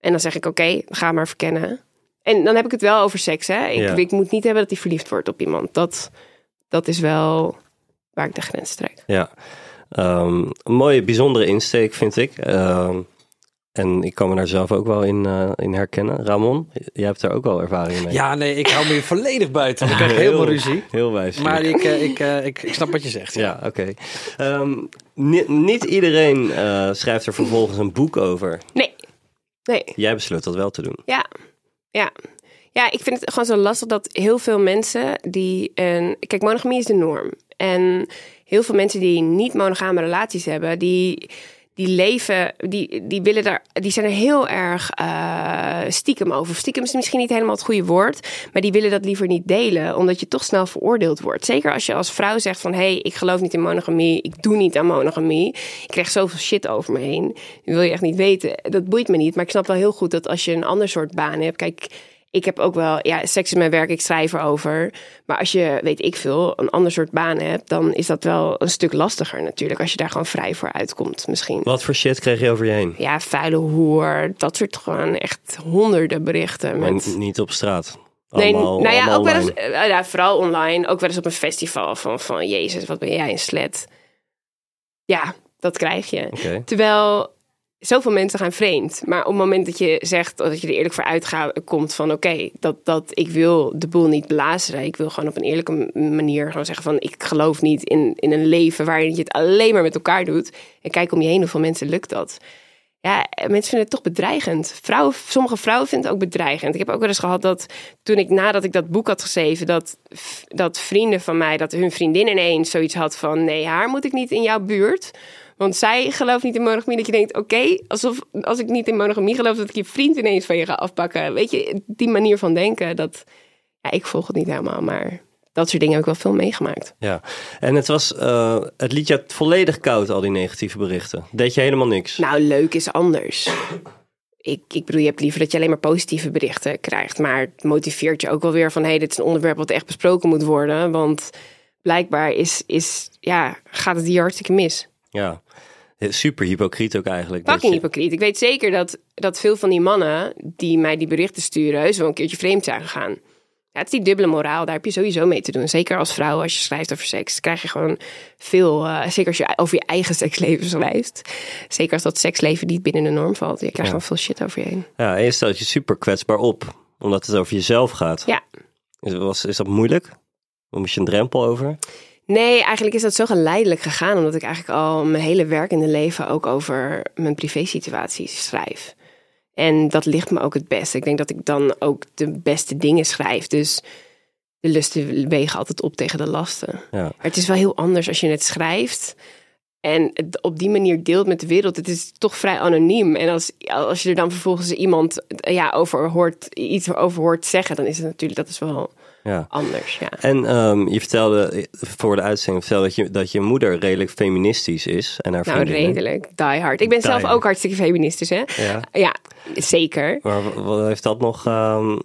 En dan zeg ik: oké, ga maar verkennen. En dan heb ik het wel over seks. Hè? Ik, Ja. ik moet niet hebben dat hij verliefd wordt op iemand. Dat, dat is wel waar ik de grens trek. Ja, Ehm, een mooie, bijzondere insteek vind ik. Ehm, en ik kan me daar zelf ook wel in, eh, in herkennen. Ramon, jij hebt daar ook wel ervaring mee. Ja, nee, ik hou me hier volledig buiten. Ik krijg heel veel ruzie. Heel wijs. Maar ik, eh, ik, eh, ik, ik snap wat je zegt. Ja. Ja, oké. Ehm, ni- niet iedereen eh, schrijft er vervolgens een boek over. Nee. Nee. Jij besloot dat wel te doen. Ja, ja. Ja, ik vind het gewoon zo lastig dat heel veel mensen die een... Kijk, monogamie is de norm. En heel veel mensen die niet monogame relaties hebben, die, die leven, die, die willen daar, die zijn er heel erg eh, stiekem over. Stiekem is misschien niet helemaal het goede woord, maar die willen dat liever niet delen, omdat je toch snel veroordeeld wordt. Zeker als je als vrouw zegt van, hé, hey, ik geloof niet in monogamie, ik doe niet aan monogamie, ik krijg zoveel shit over me heen. Dat wil je echt niet weten. Dat boeit me niet, maar ik snap wel heel goed dat als je een ander soort baan hebt, kijk ik heb ook wel, ja, seks is mijn werk, ik schrijf erover. Maar als je, weet ik veel, een ander soort baan hebt, dan is dat wel een stuk lastiger natuurlijk. Als je daar gewoon vrij voor uitkomt, misschien. Wat voor shit kreeg je over je heen? Ja, vuile hoer, dat soort gewoon echt honderden berichten. Maar Met... niet op straat. Nee, Allemaal, nou ja, ook wel eens, eh, ja, vooral online, ook wel eens op een festival van, van Jezus, wat ben jij een slet. Ja, dat krijg je. Terwijl zoveel mensen gaan vreemd. Maar op het moment dat je zegt, dat je er eerlijk voor uitkomt van oké, dat, dat ik wil de boel niet belazeren. Ik wil gewoon op een eerlijke manier gewoon zeggen van ik geloof niet in, in een leven waarin je het alleen maar met elkaar doet. En kijk om je heen, hoeveel mensen lukt dat. Ja, mensen vinden het toch bedreigend. Vrouwen, sommige vrouwen vinden het ook bedreigend. Ik heb ook wel eens gehad dat toen ik nadat ik dat boek had geschreven, dat, dat vrienden van mij, dat hun vriendin ineens zoiets had van: nee, haar moet ik niet in jouw buurt. Want zij gelooft niet in monogamie. Dat je denkt, oké, alsof als ik niet in monogamie geloof, dat ik je vriend ineens van je ga afpakken. Weet je, die manier van denken, dat, ja, ik volg het niet helemaal, maar dat soort dingen heb ik wel veel meegemaakt. Ja, en het was, eh, het liet je volledig koud, al die negatieve berichten. Deed je helemaal niks? Nou, leuk is anders. Ik, ik bedoel, je hebt liever dat je alleen maar positieve berichten krijgt. Maar het motiveert je ook wel weer van... hé, hey, dit is een onderwerp wat echt besproken moet worden. Want blijkbaar is, is, ja, gaat het hier hartstikke mis. Ja, super hypocriet ook eigenlijk. Fucking je- hypocriet. Ik weet zeker dat, dat veel van die mannen die mij die berichten sturen... heus wel een keertje vreemd zijn gegaan. Ja, het is die dubbele moraal, daar heb je sowieso mee te doen. Zeker als vrouw, als je schrijft over seks, krijg je gewoon veel... eh, zeker als je over je eigen seksleven schrijft. Zeker als dat seksleven niet binnen de norm valt. Je krijgt gewoon veel shit over je heen. Ja, en je stelt je super kwetsbaar op, omdat het over jezelf gaat. Ja. Is, was, is dat moeilijk? Moest je een drempel over? Nee, eigenlijk is dat zo geleidelijk gegaan. Omdat ik eigenlijk al mijn hele werkende leven ook over mijn privésituaties schrijf. En dat ligt me ook het best. Ik denk dat ik dan ook de beste dingen schrijf. Dus de lusten wegen altijd op tegen de lasten. Ja. Maar het is wel heel anders als je het schrijft. En het op die manier deelt met de wereld. Het is toch vrij anoniem. En als, als je er dan vervolgens iemand ja, over hoort, iets over hoort zeggen, dan is het natuurlijk, dat is wel Ja. anders. Ja. En ehm, je vertelde voor de uitzending vertelde dat, je, dat je moeder redelijk feministisch is. En haar Nou, redelijk. Die hard. Ik ben zelf hard. ook hartstikke feministisch, hè? Ja. Ja, zeker. Maar wat heeft dat nog ehm,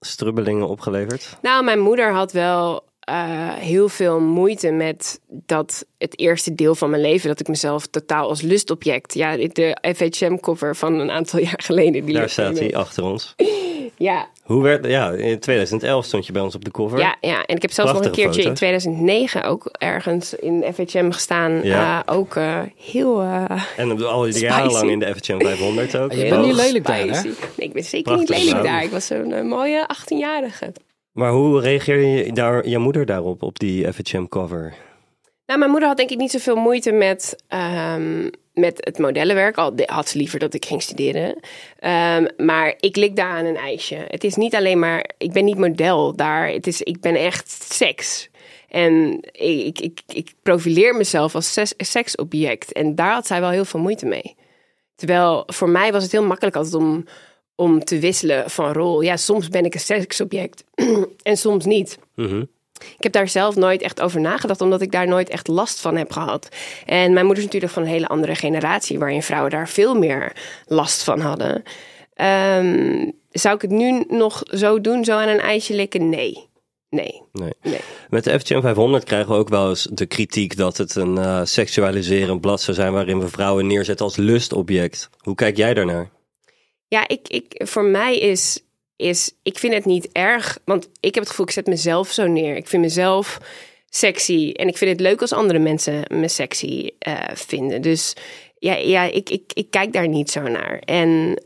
strubbelingen opgeleverd? Nou, mijn moeder had wel eh, heel veel moeite met dat het eerste deel van mijn leven, dat ik mezelf totaal als lustobject. Ja, de FHM-cover van een aantal jaar geleden. Die Daar staat hij achter ons. Ja, Hoe werd, ja, in 2011 stond je bij ons op de cover. ja, ja, en ik heb zelfs nog een Prachtige keertje in foto's. 2009 ook ergens in FHM gestaan. Ja. Eh, ook eh, heel. En al die jaren lang in de FHM 500 ook. Je bent niet lelijk daar, hè? Nee, ik ben zeker Prachtig niet lelijk daar. Ik was zo'n mooie 18-jarige. Maar hoe reageerde je daar, je moeder daarop, op die FHM cover? Nou, mijn moeder had denk ik niet zoveel moeite met, ehm, met het modellenwerk. Al had ze liever dat ik ging studeren. Ehm, maar ik lik daar aan een ijsje. Het is niet alleen maar, ik ben niet model daar. Het is, ik ben echt seks. En ik, ik, ik profileer mezelf als seksobject. En daar had zij wel heel veel moeite mee. Terwijl voor mij was het heel makkelijk altijd om, om te wisselen van rol. Ja, soms ben ik een seksobject en soms niet. Mhm. Ik heb daar zelf nooit echt over nagedacht, omdat ik daar nooit echt last van heb gehad. En mijn moeder is natuurlijk van een hele andere generatie, waarin vrouwen daar veel meer last van hadden. Ehm, zou ik het nu nog zo doen, zo aan een ijsje likken? Nee. Nee. Nee. Nee. Met de FHM 500 krijgen we ook wel eens de kritiek dat het een eh, seksualiserend blad zou zijn waarin we vrouwen neerzetten als lustobject. Hoe kijk jij daarnaar? Ja, ik, ik, voor mij is, is, ik vind het niet erg, want ik heb het gevoel, ik zet mezelf zo neer. Ik vind mezelf sexy en ik vind het leuk als andere mensen me sexy eh, vinden. Dus ja, ja ik, ik, ik kijk daar niet zo naar. En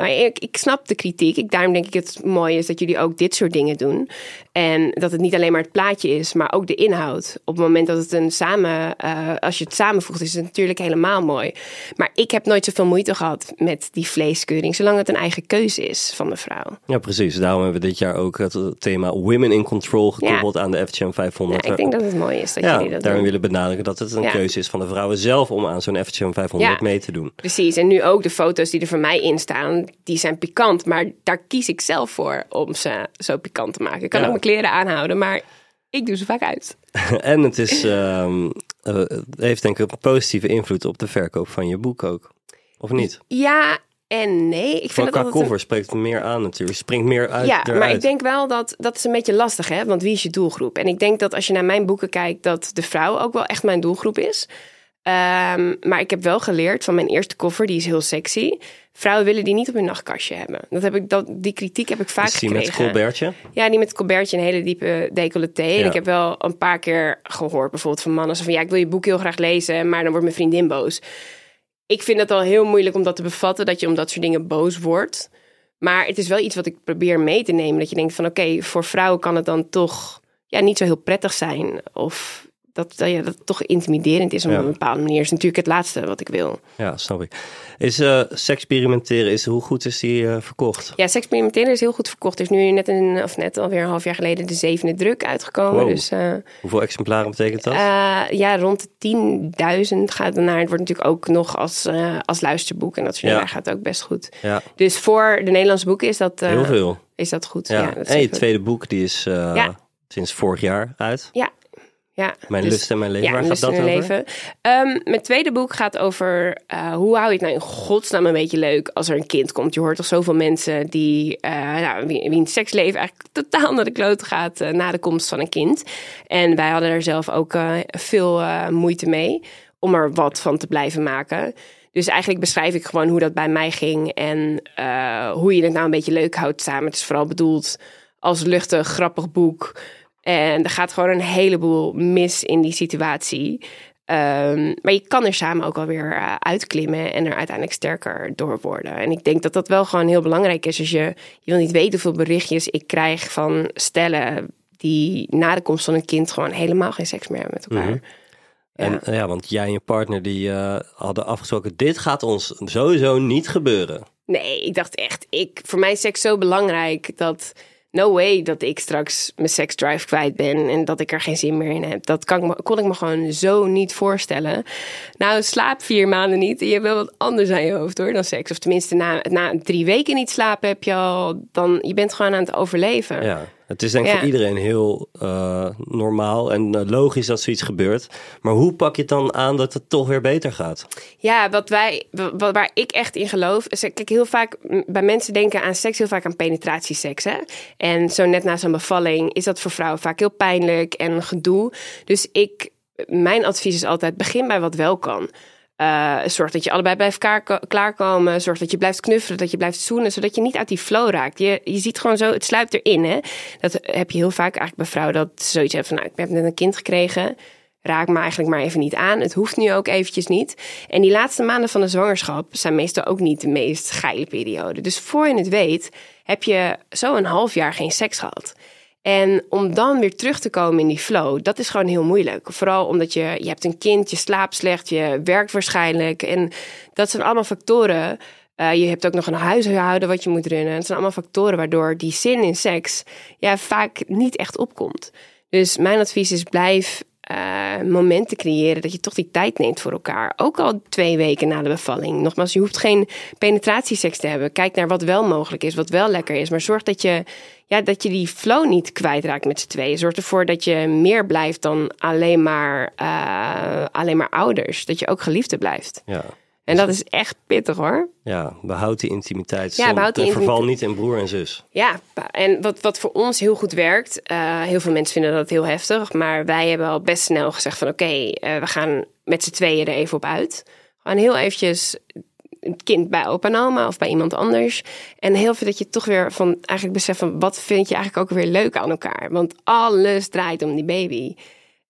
maar ik, ik snap de kritiek. Ik, daarom denk ik het mooi is dat jullie ook dit soort dingen doen. En dat het niet alleen maar het plaatje is, maar ook de inhoud. Op het moment dat het een samen, eh, als je het samenvoegt, is het natuurlijk helemaal mooi. Maar ik heb nooit zoveel moeite gehad met die vleeskeuring, zolang het een eigen keuze is van de vrouw. Ja, precies. Daarom hebben we dit jaar ook het thema Women in Control gekoppeld aan de FHM 500. Ja, ik denk dat het mooi is dat ja, jullie dat daarom doen. willen benadrukken dat het een Ja. keuze is van de vrouwen zelf om aan zo'n FHM 500 Ja. mee te doen. Precies, en nu ook de foto's die er voor mij in staan, die zijn pikant. Maar daar kies ik zelf voor om ze zo pikant te maken. Ik kan Ja. ook mijn kleren aanhouden, maar ik doe ze vaak uit. en het is, ehm, eh, heeft denk ik een positieve invloed op de verkoop van je boek ook. Of niet? Ja en nee. Ik vind qua altijd een- cover spreekt meer aan natuurlijk. Springt meer uit Ja, eruit. maar ik denk wel dat dat is een beetje lastig, hè? Want wie is je doelgroep? En ik denk dat als je naar mijn boeken kijkt, dat de vrouw ook wel echt mijn doelgroep is. Ehm, maar ik heb wel geleerd van mijn eerste cover, die is heel sexy. Vrouwen willen die niet op hun nachtkastje hebben. Dat heb ik, dat, die kritiek heb ik vaak Is die met gekregen. Colbertje? Ja, die met het colbertje een hele diepe decolleté. En ik heb wel een paar keer gehoord, bijvoorbeeld van mannen, zo van ja, ik wil je boek heel graag lezen, maar dan wordt mijn vriendin boos. Ik vind het al heel moeilijk om dat te bevatten, dat je om dat soort dingen boos wordt. Maar het is wel iets wat ik probeer mee te nemen. Dat je denkt van oké, voor vrouwen kan het dan toch ja, niet zo heel prettig zijn. Of dat, dat, ja, dat het toch intimiderend is op Ja. een bepaalde manier. is natuurlijk het laatste wat ik wil. Ja, snap ik. Is eh seksperimenteren, is, hoe goed is die eh, verkocht? Ja, Sexperimenteren is heel goed verkocht. Er is nu net, een, of net alweer een half jaar geleden de zevende druk uitgekomen. Wow. Dus eh, Hoeveel exemplaren betekent dat? ja, rond de 10.000 gaat het naar. Het wordt natuurlijk ook nog als, als luisterboek. En dat soort Ja. dingen gaat het ook best goed. ja, Dus voor de Nederlandse boeken is dat, heel veel. is dat goed. Ja. Ja, dat is en je tweede boek, die is Ja. sinds vorig jaar uit. Ja. Ja, Mijn dus- lust en mijn leven. Ja, Waar gaat dat over? leven. Ehm, mijn tweede boek gaat over eh, hoe hou je het nou in godsnaam een beetje leuk als er een kind komt. Je hoort toch zoveel mensen die, eh nou, wie, wie een seksleven eigenlijk totaal naar de klote gaat eh, na de komst van een kind. En wij hadden er zelf ook veel moeite mee om er wat van te blijven maken. Dus eigenlijk beschrijf ik gewoon hoe dat bij mij ging en hoe je het nou een beetje leuk houdt samen. Het is vooral bedoeld als luchtig, grappig boek. En er gaat gewoon een heleboel mis in die situatie. Ehm, maar je kan er samen ook alweer uh, uitklimmen en er uiteindelijk sterker door worden. En ik denk dat dat wel gewoon heel belangrijk is. Als je, je wil niet weten hoeveel berichtjes ik krijg van stellen die na de komst van een kind gewoon helemaal geen seks meer hebben met elkaar. Mhm. En ja. want jij en je partner die eh, hadden afgesproken, dit gaat ons sowieso niet gebeuren. Nee, ik dacht echt, ik, voor mij is seks zo belangrijk dat no way dat ik straks mijn seksdrive kwijt ben en dat ik er geen zin meer in heb. Dat kan ik kon ik me gewoon zo niet voorstellen. Nou, slaap vier maanden niet en je hebt wel wat anders aan je hoofd hoor dan seks. Of tenminste, na, na drie weken niet slapen heb je al, dan, je bent gewoon aan het overleven. Ja, het is denk ik Ja. voor iedereen heel eh, normaal en eh, logisch dat zoiets gebeurt. Maar hoe pak je het dan aan dat het toch weer beter gaat? Ja, wat wij, wat, waar ik echt in geloof. Is, kijk, heel vaak bij mensen denken aan seks heel vaak aan penetratieseks. Hè? En zo net na zo'n bevalling is dat voor vrouwen vaak heel pijnlijk en gedoe. Dus ik, mijn advies is altijd: begin bij wat wel kan. Eh, zorg dat je allebei bij elkaar ko- klaarkomen. Zorg dat je blijft knuffelen, dat je blijft zoenen, zodat je niet uit die flow raakt. Je, je ziet gewoon zo, het sluipt erin. Hè? Dat heb je heel vaak eigenlijk bij vrouwen dat ze zoiets hebben van: nou, ik heb net een kind gekregen raak me eigenlijk maar even niet aan. Het hoeft nu ook eventjes niet. En die laatste maanden van de zwangerschap zijn meestal ook niet de meest geile periode. Dus voor je het weet, heb je zo een half jaar geen seks gehad. En om dan weer terug te komen in die flow, dat is gewoon heel moeilijk. Vooral omdat je, je hebt een kind, je slaapt slecht, je werkt waarschijnlijk. En dat zijn allemaal factoren. Eh, je hebt ook nog een huishouden wat je moet runnen. Het zijn allemaal factoren waardoor die zin in seks ja, vaak niet echt opkomt. Dus mijn advies is blijf eh, momenten creëren dat je toch die tijd neemt voor elkaar. Ook al twee weken na de bevalling. Nogmaals, je hoeft geen penetratieseks te hebben. Kijk naar wat wel mogelijk is, wat wel lekker is. Maar zorg dat je, ja, dat je die flow niet kwijtraakt met z'n tweeën. Zorg ervoor dat je meer blijft dan alleen maar, eh, alleen maar ouders. Dat je ook geliefde blijft. Ja, En dat is echt pittig hoor. ja behoud die intimiteit. Ja, behoud die en Verval intimiteit. niet in broer en zus. Ja, en wat, wat voor ons heel goed werkt, eh, heel veel mensen vinden dat heel heftig, maar wij hebben al best snel gezegd van oké, eh, we gaan met z'n tweeën er even op uit. Gewoon heel eventjes het kind bij opa en oma of bij iemand anders. En heel veel dat je toch weer van eigenlijk beseft van wat vind je eigenlijk ook weer leuk aan elkaar. Want alles draait om die baby.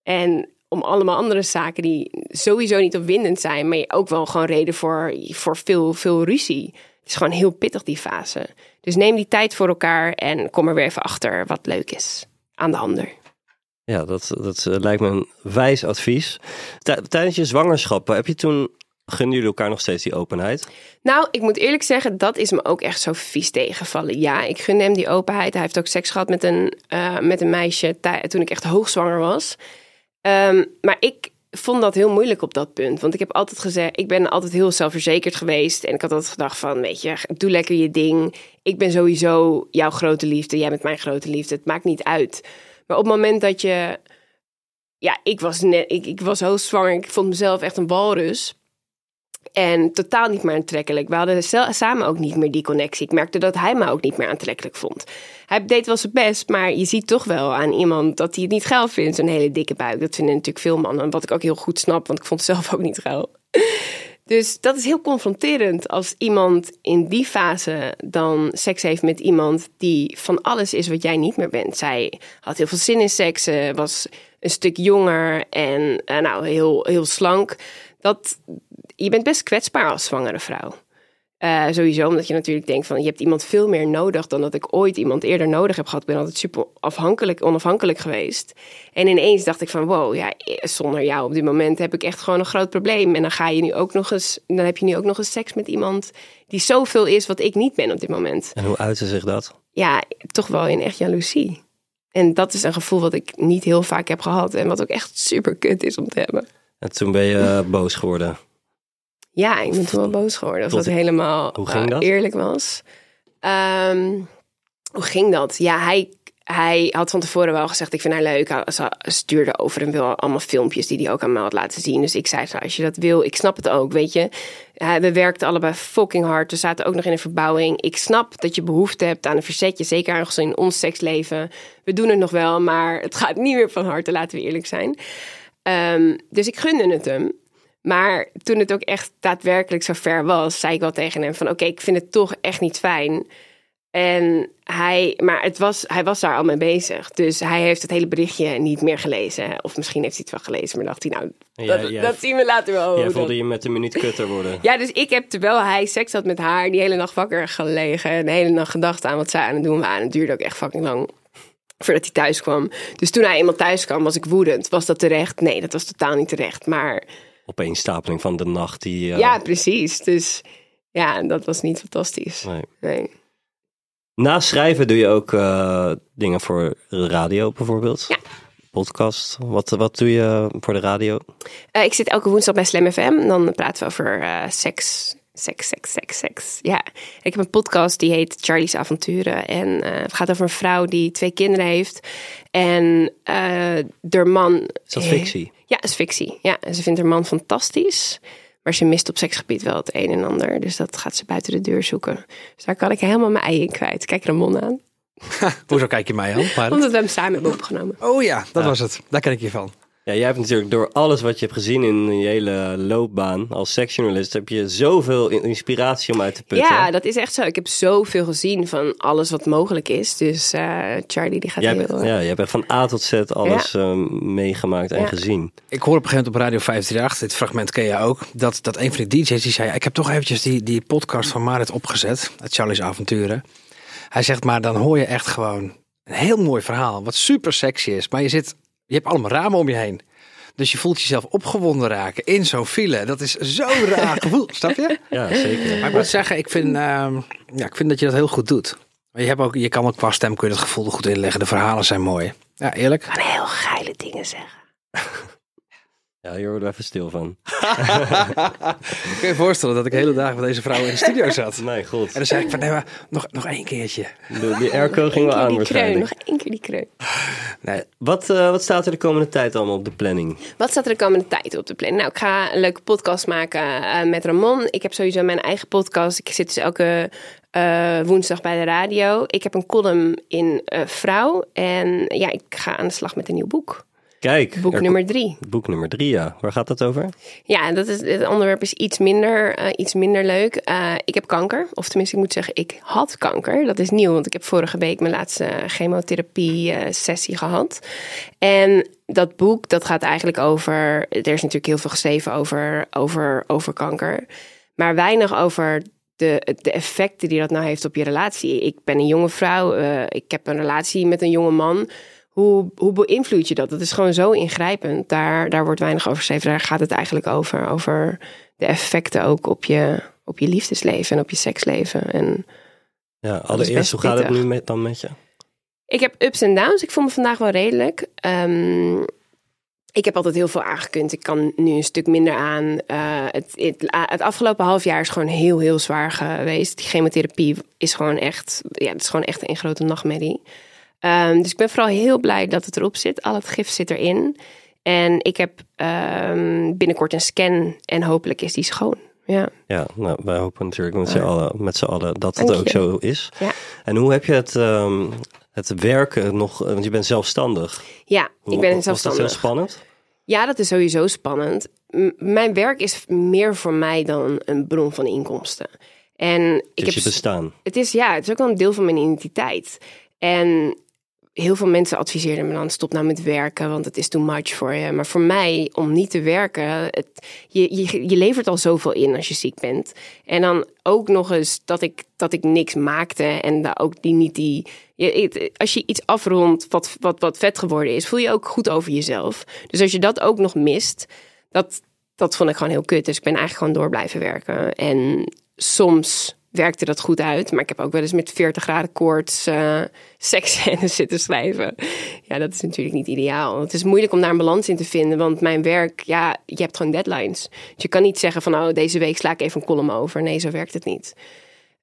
En om allemaal andere zaken die sowieso niet opwindend zijn, maar ook wel gewoon reden voor, voor veel, veel ruzie. Het is gewoon heel pittig die fase. Dus neem die tijd voor elkaar en kom er weer even achter wat leuk is aan de ander. Ja, dat, dat eh, lijkt me een wijs advies. Tij- tijdens je zwangerschap, heb je toen, gunnen jullie elkaar nog steeds die openheid? Nou, ik moet eerlijk zeggen, dat is me ook echt zo vies tegengevallen. Ja, ik gun hem die openheid. Hij heeft ook seks gehad met een, eh, met een meisje toen ik echt hoogzwanger was. Ehm, maar ik vond dat heel moeilijk op dat punt. Want ik heb altijd gezegd, ik ben altijd heel zelfverzekerd geweest. En ik had altijd gedacht van, weet je, doe lekker je ding. Ik ben sowieso jouw grote liefde. Jij bent mijn grote liefde. Het maakt niet uit. Maar op het moment dat je... Ja, ik was, net, ik, ik was hoogzwanger. Ik vond mezelf echt een walrus. En totaal niet meer aantrekkelijk. We hadden samen ook niet meer die connectie. Ik merkte dat hij me ook niet meer aantrekkelijk vond. Hij deed wel zijn best, maar je ziet toch wel aan iemand dat hij het niet geil vindt. Zo'n hele dikke buik. Dat vinden natuurlijk veel mannen. Wat ik ook heel goed snap, want ik vond zelf ook niet geil. Dus dat is heel confronterend als iemand in die fase dan seks heeft met iemand die van alles is wat jij niet meer bent. Zij had heel veel zin in seks, was een stuk jonger en eh, nou, heel, heel slank. Dat, je bent best kwetsbaar als zwangere vrouw. Eh, sowieso omdat je natuurlijk denkt van je hebt iemand veel meer nodig dan dat ik ooit iemand eerder nodig heb gehad. Ik ben altijd super afhankelijk, onafhankelijk geweest. En ineens dacht ik van wow, ja, zonder jou op dit moment heb ik echt gewoon een groot probleem. En dan ga je nu ook nog eens, dan heb je nu ook nog eens seks met iemand die zoveel is wat ik niet ben op dit moment. En hoe uitte zich dat? Ja, toch wel in echt jaloezie. En dat is een gevoel wat ik niet heel vaak heb gehad en wat ook echt super kut is om te hebben. En toen ben je boos geworden. Ja, ik ben toen wel boos geworden. Of dat helemaal eh, eerlijk was. Ehm, hoe ging dat? Ja, hij, hij had van tevoren wel gezegd, ik vind haar leuk. Hij ze stuurde over en wil allemaal filmpjes die hij ook aan me had laten zien. Dus ik zei, zo, als je dat wil, ik snap het ook, weet je. We werkten allebei fucking hard. We zaten ook nog in een verbouwing. Ik snap dat je behoefte hebt aan een verzetje. Zeker ergens in ons seksleven. We doen het nog wel, maar het gaat niet meer van harte, laten we eerlijk zijn. Ehm, dus ik gunde het hem. Maar toen het ook echt daadwerkelijk zo ver was, zei ik wel tegen hem van oké, ik vind het toch echt niet fijn. En hij, maar het was, hij was daar al mee bezig. Dus hij heeft het hele berichtje niet meer gelezen. Of misschien heeft hij het wel gelezen, maar dacht hij nou, dat, zien we later wel. Hoe voelde je met een minuut kutter worden. Ja, dus ik heb terwijl hij seks had met haar, die hele nacht wakker gelegen. En de hele nacht gedacht aan wat zij aan het doen waren. En het duurde ook echt fucking lang voordat hij thuis kwam. Dus toen hij eenmaal thuis kwam, was ik woedend. Was dat terecht? Nee, dat was totaal niet terecht. Maar Opeenstapeling van de nacht die... eh, ja, precies. Dus ja, dat was niet fantastisch. nee. Nee. Na schrijven doe je ook eh, dingen voor de radio bijvoorbeeld? Ja. Podcast. Wat, wat doe je voor de radio? Eh, ik zit elke woensdag bij Slam FM. Dan praten we over seks. Seks, seks, seks, seks. Ja, ik heb een podcast die heet Charlie's Avonturen. En het gaat over een vrouw die twee kinderen heeft. En de man... Is dat fictie? Ja, is fictie. Ja, en ze vindt haar man fantastisch. Maar ze mist op seksgebied wel het een en ander. Dus dat gaat ze buiten de deur zoeken. Dus daar kan ik helemaal mijn ei in kwijt. Kijk Ramon aan. Hoezo kijk je mij aan? Omdat we hem samen hebben opgenomen. Oh ja, dat was het. Daar ken ik je van. Ja, jij hebt natuurlijk door alles wat je hebt gezien in je hele loopbaan als seksjournalist, heb je zoveel in- inspiratie om uit te putten. Ja, dat is echt zo. Ik heb zoveel gezien van alles wat mogelijk is. Dus eh, Charlie die gaat Jij, heel... hebt- ja, je hebt echt van A tot Z alles eh, meegemaakt en Ja. gezien. Ik hoor op een gegeven moment op Radio 538, dit fragment ken je ook, dat, dat een van de DJ's die zei, ik heb toch eventjes die, die podcast van Marit opgezet, het Charlie's Avonturen. Hij zegt, maar dan hoor je echt gewoon een heel mooi verhaal, wat super sexy is. Maar je zit, je hebt allemaal ramen om je heen. Dus je voelt jezelf opgewonden raken in zo'n file. Dat is zo'n raar gevoel, snap je? Ja, zeker. Maar ik moet zeggen, ik vind, ehm, ja, ik vind dat je dat heel goed doet. Maar je, hebt ook, je kan ook qua stem kun je dat gevoel er goed inleggen. De verhalen zijn mooi. Ja, eerlijk. kan heel geile dingen zeggen. Ja, hier worden we even stil van. Ik kan je voorstellen dat ik de hele dag met deze vrouw in de studio zat. Nee, god. En dan zei ik van, nee, maar nog, nog één keertje. De, die airco ging wel aan die kreun, waarschijnlijk. nog één keer die kreun. Nee, Wat, eh, wat staat er de komende tijd allemaal op de planning? Wat staat er de komende tijd op de planning? Nou, ik ga een leuke podcast maken eh, met Ramon. Ik heb sowieso mijn eigen podcast. Ik zit dus elke eh, woensdag bij de radio. Ik heb een column in eh, Vrouw. En ja, ik ga aan de slag met een nieuw boek. Kijk, Boek er- nummer drie. boek nummer drie, ja. Waar gaat dat over? Ja, dat is, het onderwerp is iets minder, eh, iets minder leuk. Eh, ik heb kanker. Of tenminste, ik moet zeggen, ik had kanker. Dat is nieuw, want ik heb vorige week mijn laatste chemotherapie-sessie gehad. En dat boek, dat gaat eigenlijk over... Er is natuurlijk heel veel geschreven over, over, over kanker. Maar weinig over de, de effecten die dat nou heeft op je relatie. Ik ben een jonge vrouw. eh, ik heb een relatie met een jonge man. Hoe, hoe beïnvloed je dat? Dat is gewoon zo ingrijpend. Daar, daar wordt weinig over geschreven. Daar gaat het eigenlijk over. Over de effecten ook op je, op je liefdesleven en op je seksleven. En Ja, allereerst, hoe gaat het nu met, dan met je? ik heb ups en downs. Ik voel me vandaag wel redelijk. Ehm, ik heb altijd heel veel aangekund. Ik kan nu een stuk minder aan. Eh, het, het, het afgelopen half jaar is gewoon heel, heel zwaar geweest. Die chemotherapie is gewoon echt, ja, het is gewoon echt een grote nachtmerrie. Ehm, dus ik ben vooral heel blij dat het erop zit. Al het gif zit erin. En ik heb ehm, binnenkort een scan en hopelijk is die schoon. Ja. Ja, nou, wij hopen natuurlijk met z'n allen, met z'n allen dat het ook je. zo is. Ja. En hoe heb je het, ehm, het werken nog, want je bent zelfstandig. Ja, Hoe, ik ben Was dat zelfstandig. heel spannend? Ja, dat is sowieso spannend. M- mijn werk is meer voor mij dan een bron van inkomsten. En ik Dus heb je bestaan. het is ja, het is ook wel een deel van mijn identiteit. En heel veel mensen adviseerden me dan stop nou met werken, want het is too much voor je. Maar voor mij om niet te werken, je, je, je levert al zoveel in als je ziek bent. En dan ook nog eens dat ik, dat ik niks maakte en daar ook die niet die. Als je iets afrondt wat, wat, wat vet geworden is, voel je ook goed over jezelf. Dus als je dat ook nog mist, dat, dat vond ik gewoon heel kut. Dus ik ben eigenlijk gewoon door blijven werken. En soms werkte dat goed uit. Maar ik heb ook wel eens met 40 graden koorts uh, seksscènes zitten schrijven. Ja, dat is natuurlijk niet ideaal. Het is moeilijk om daar een balans in te vinden. Want mijn werk, ja, je hebt gewoon deadlines. Dus je kan niet zeggen van, oh, deze week sla ik even een column over. Nee, zo werkt het niet.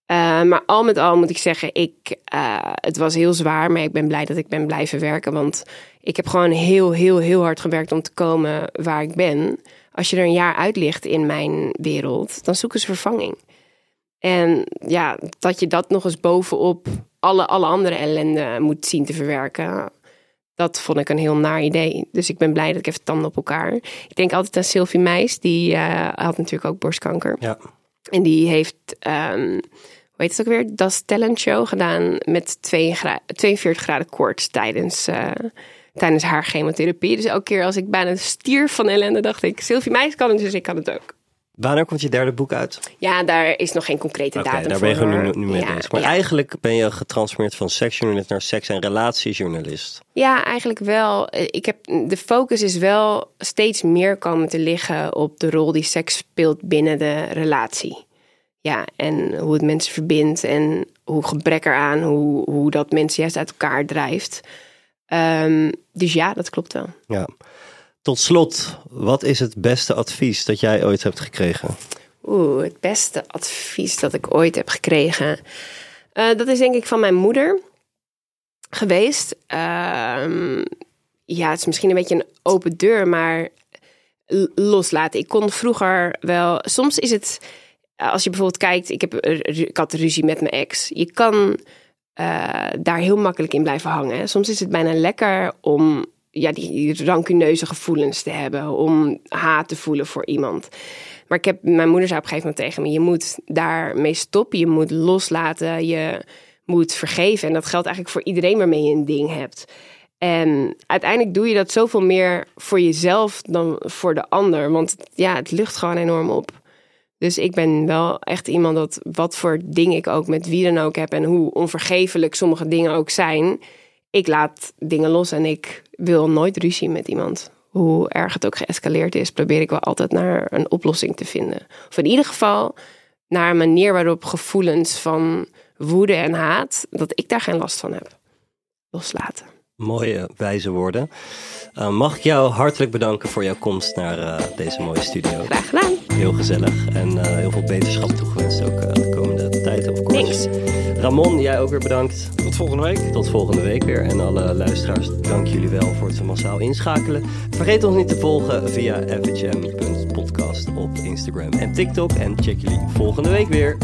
Uh, maar al met al moet ik zeggen, ik, uh, het was heel zwaar. Maar ik ben blij dat ik ben blijven werken. Want ik heb gewoon heel, heel, heel hard gewerkt om te komen waar ik ben. Als je er een jaar uit ligt in mijn wereld, dan zoeken ze vervanging. En ja, dat je dat nog eens bovenop alle, alle andere ellende moet zien te verwerken. Dat vond ik een heel naar idee. Dus ik ben blij dat ik even tanden op elkaar. Ik denk altijd aan Sylvie Meis. Die uh, had natuurlijk ook borstkanker. Ja. En die heeft, um, hoe heet het ook weer? Das Talent Show gedaan met 42 graden koorts tijdens, uh, tijdens haar chemotherapie. Dus elke keer als ik bijna stier van ellende dacht ik... Sylvie Meis kan het, dus ik kan het ook. Wanneer komt je derde boek uit? Ja, daar is nog geen concrete datum daar voor. ben je nu, mee Ja, bezig. Maar ja. eigenlijk ben je getransformeerd van seksjournalist naar seks- en relatiejournalist. Ja, eigenlijk wel. Eh, Ik heb, de focus is wel steeds meer komen te liggen op de rol die seks speelt binnen de relatie. Ja, en hoe het mensen verbindt en hoe gebrek eraan, hoe, hoe dat mensen juist uit elkaar drijft. Ehm, dus ja, dat klopt wel. Ja. Tot slot, wat is het beste advies dat jij ooit hebt gekregen? Oeh, het beste advies dat ik ooit heb gekregen. Eh, dat is denk ik van mijn moeder geweest. Ehm, ja, het is misschien een beetje een open deur, maar loslaten. Ik kon vroeger wel. Soms is het. Als je bijvoorbeeld kijkt, ik, heb, ik had ruzie met mijn ex. Je kan eh, daar heel makkelijk in blijven hangen. Soms is het bijna lekker om ja, die rancuneuze gevoelens te hebben. Om haat te voelen voor iemand. Maar ik heb, mijn moeder zei op een gegeven moment tegen me: je moet daarmee stoppen. Je moet loslaten. Je moet vergeven. En dat geldt eigenlijk voor iedereen waarmee je een ding hebt. En uiteindelijk doe je dat zoveel meer voor jezelf dan voor de ander. Want ja, het lucht gewoon enorm op. Dus ik ben wel echt iemand dat wat voor dingen ik ook met wie dan ook heb en hoe onvergevelijk sommige dingen ook zijn. Ik laat dingen los en ik wil nooit ruzie met iemand. Hoe erg het ook geëscaleerd is, probeer ik wel altijd naar een oplossing te vinden. Of in ieder geval naar een manier waarop gevoelens van woede en haat, dat ik daar geen last van heb. Loslaten. Mooie, wijze woorden. Uh, mag ik jou hartelijk bedanken voor jouw komst naar uh, deze mooie studio. Graag gedaan. Heel gezellig en uh, heel veel beterschap toegewenst ook de komende tijd of course. Ramon, jij ook weer bedankt. Tot volgende week. Tot volgende week weer. En alle luisteraars, dank jullie wel voor het massaal inschakelen. Vergeet ons niet te volgen via fhm.podcast op Instagram en TikTok. En check jullie volgende week weer.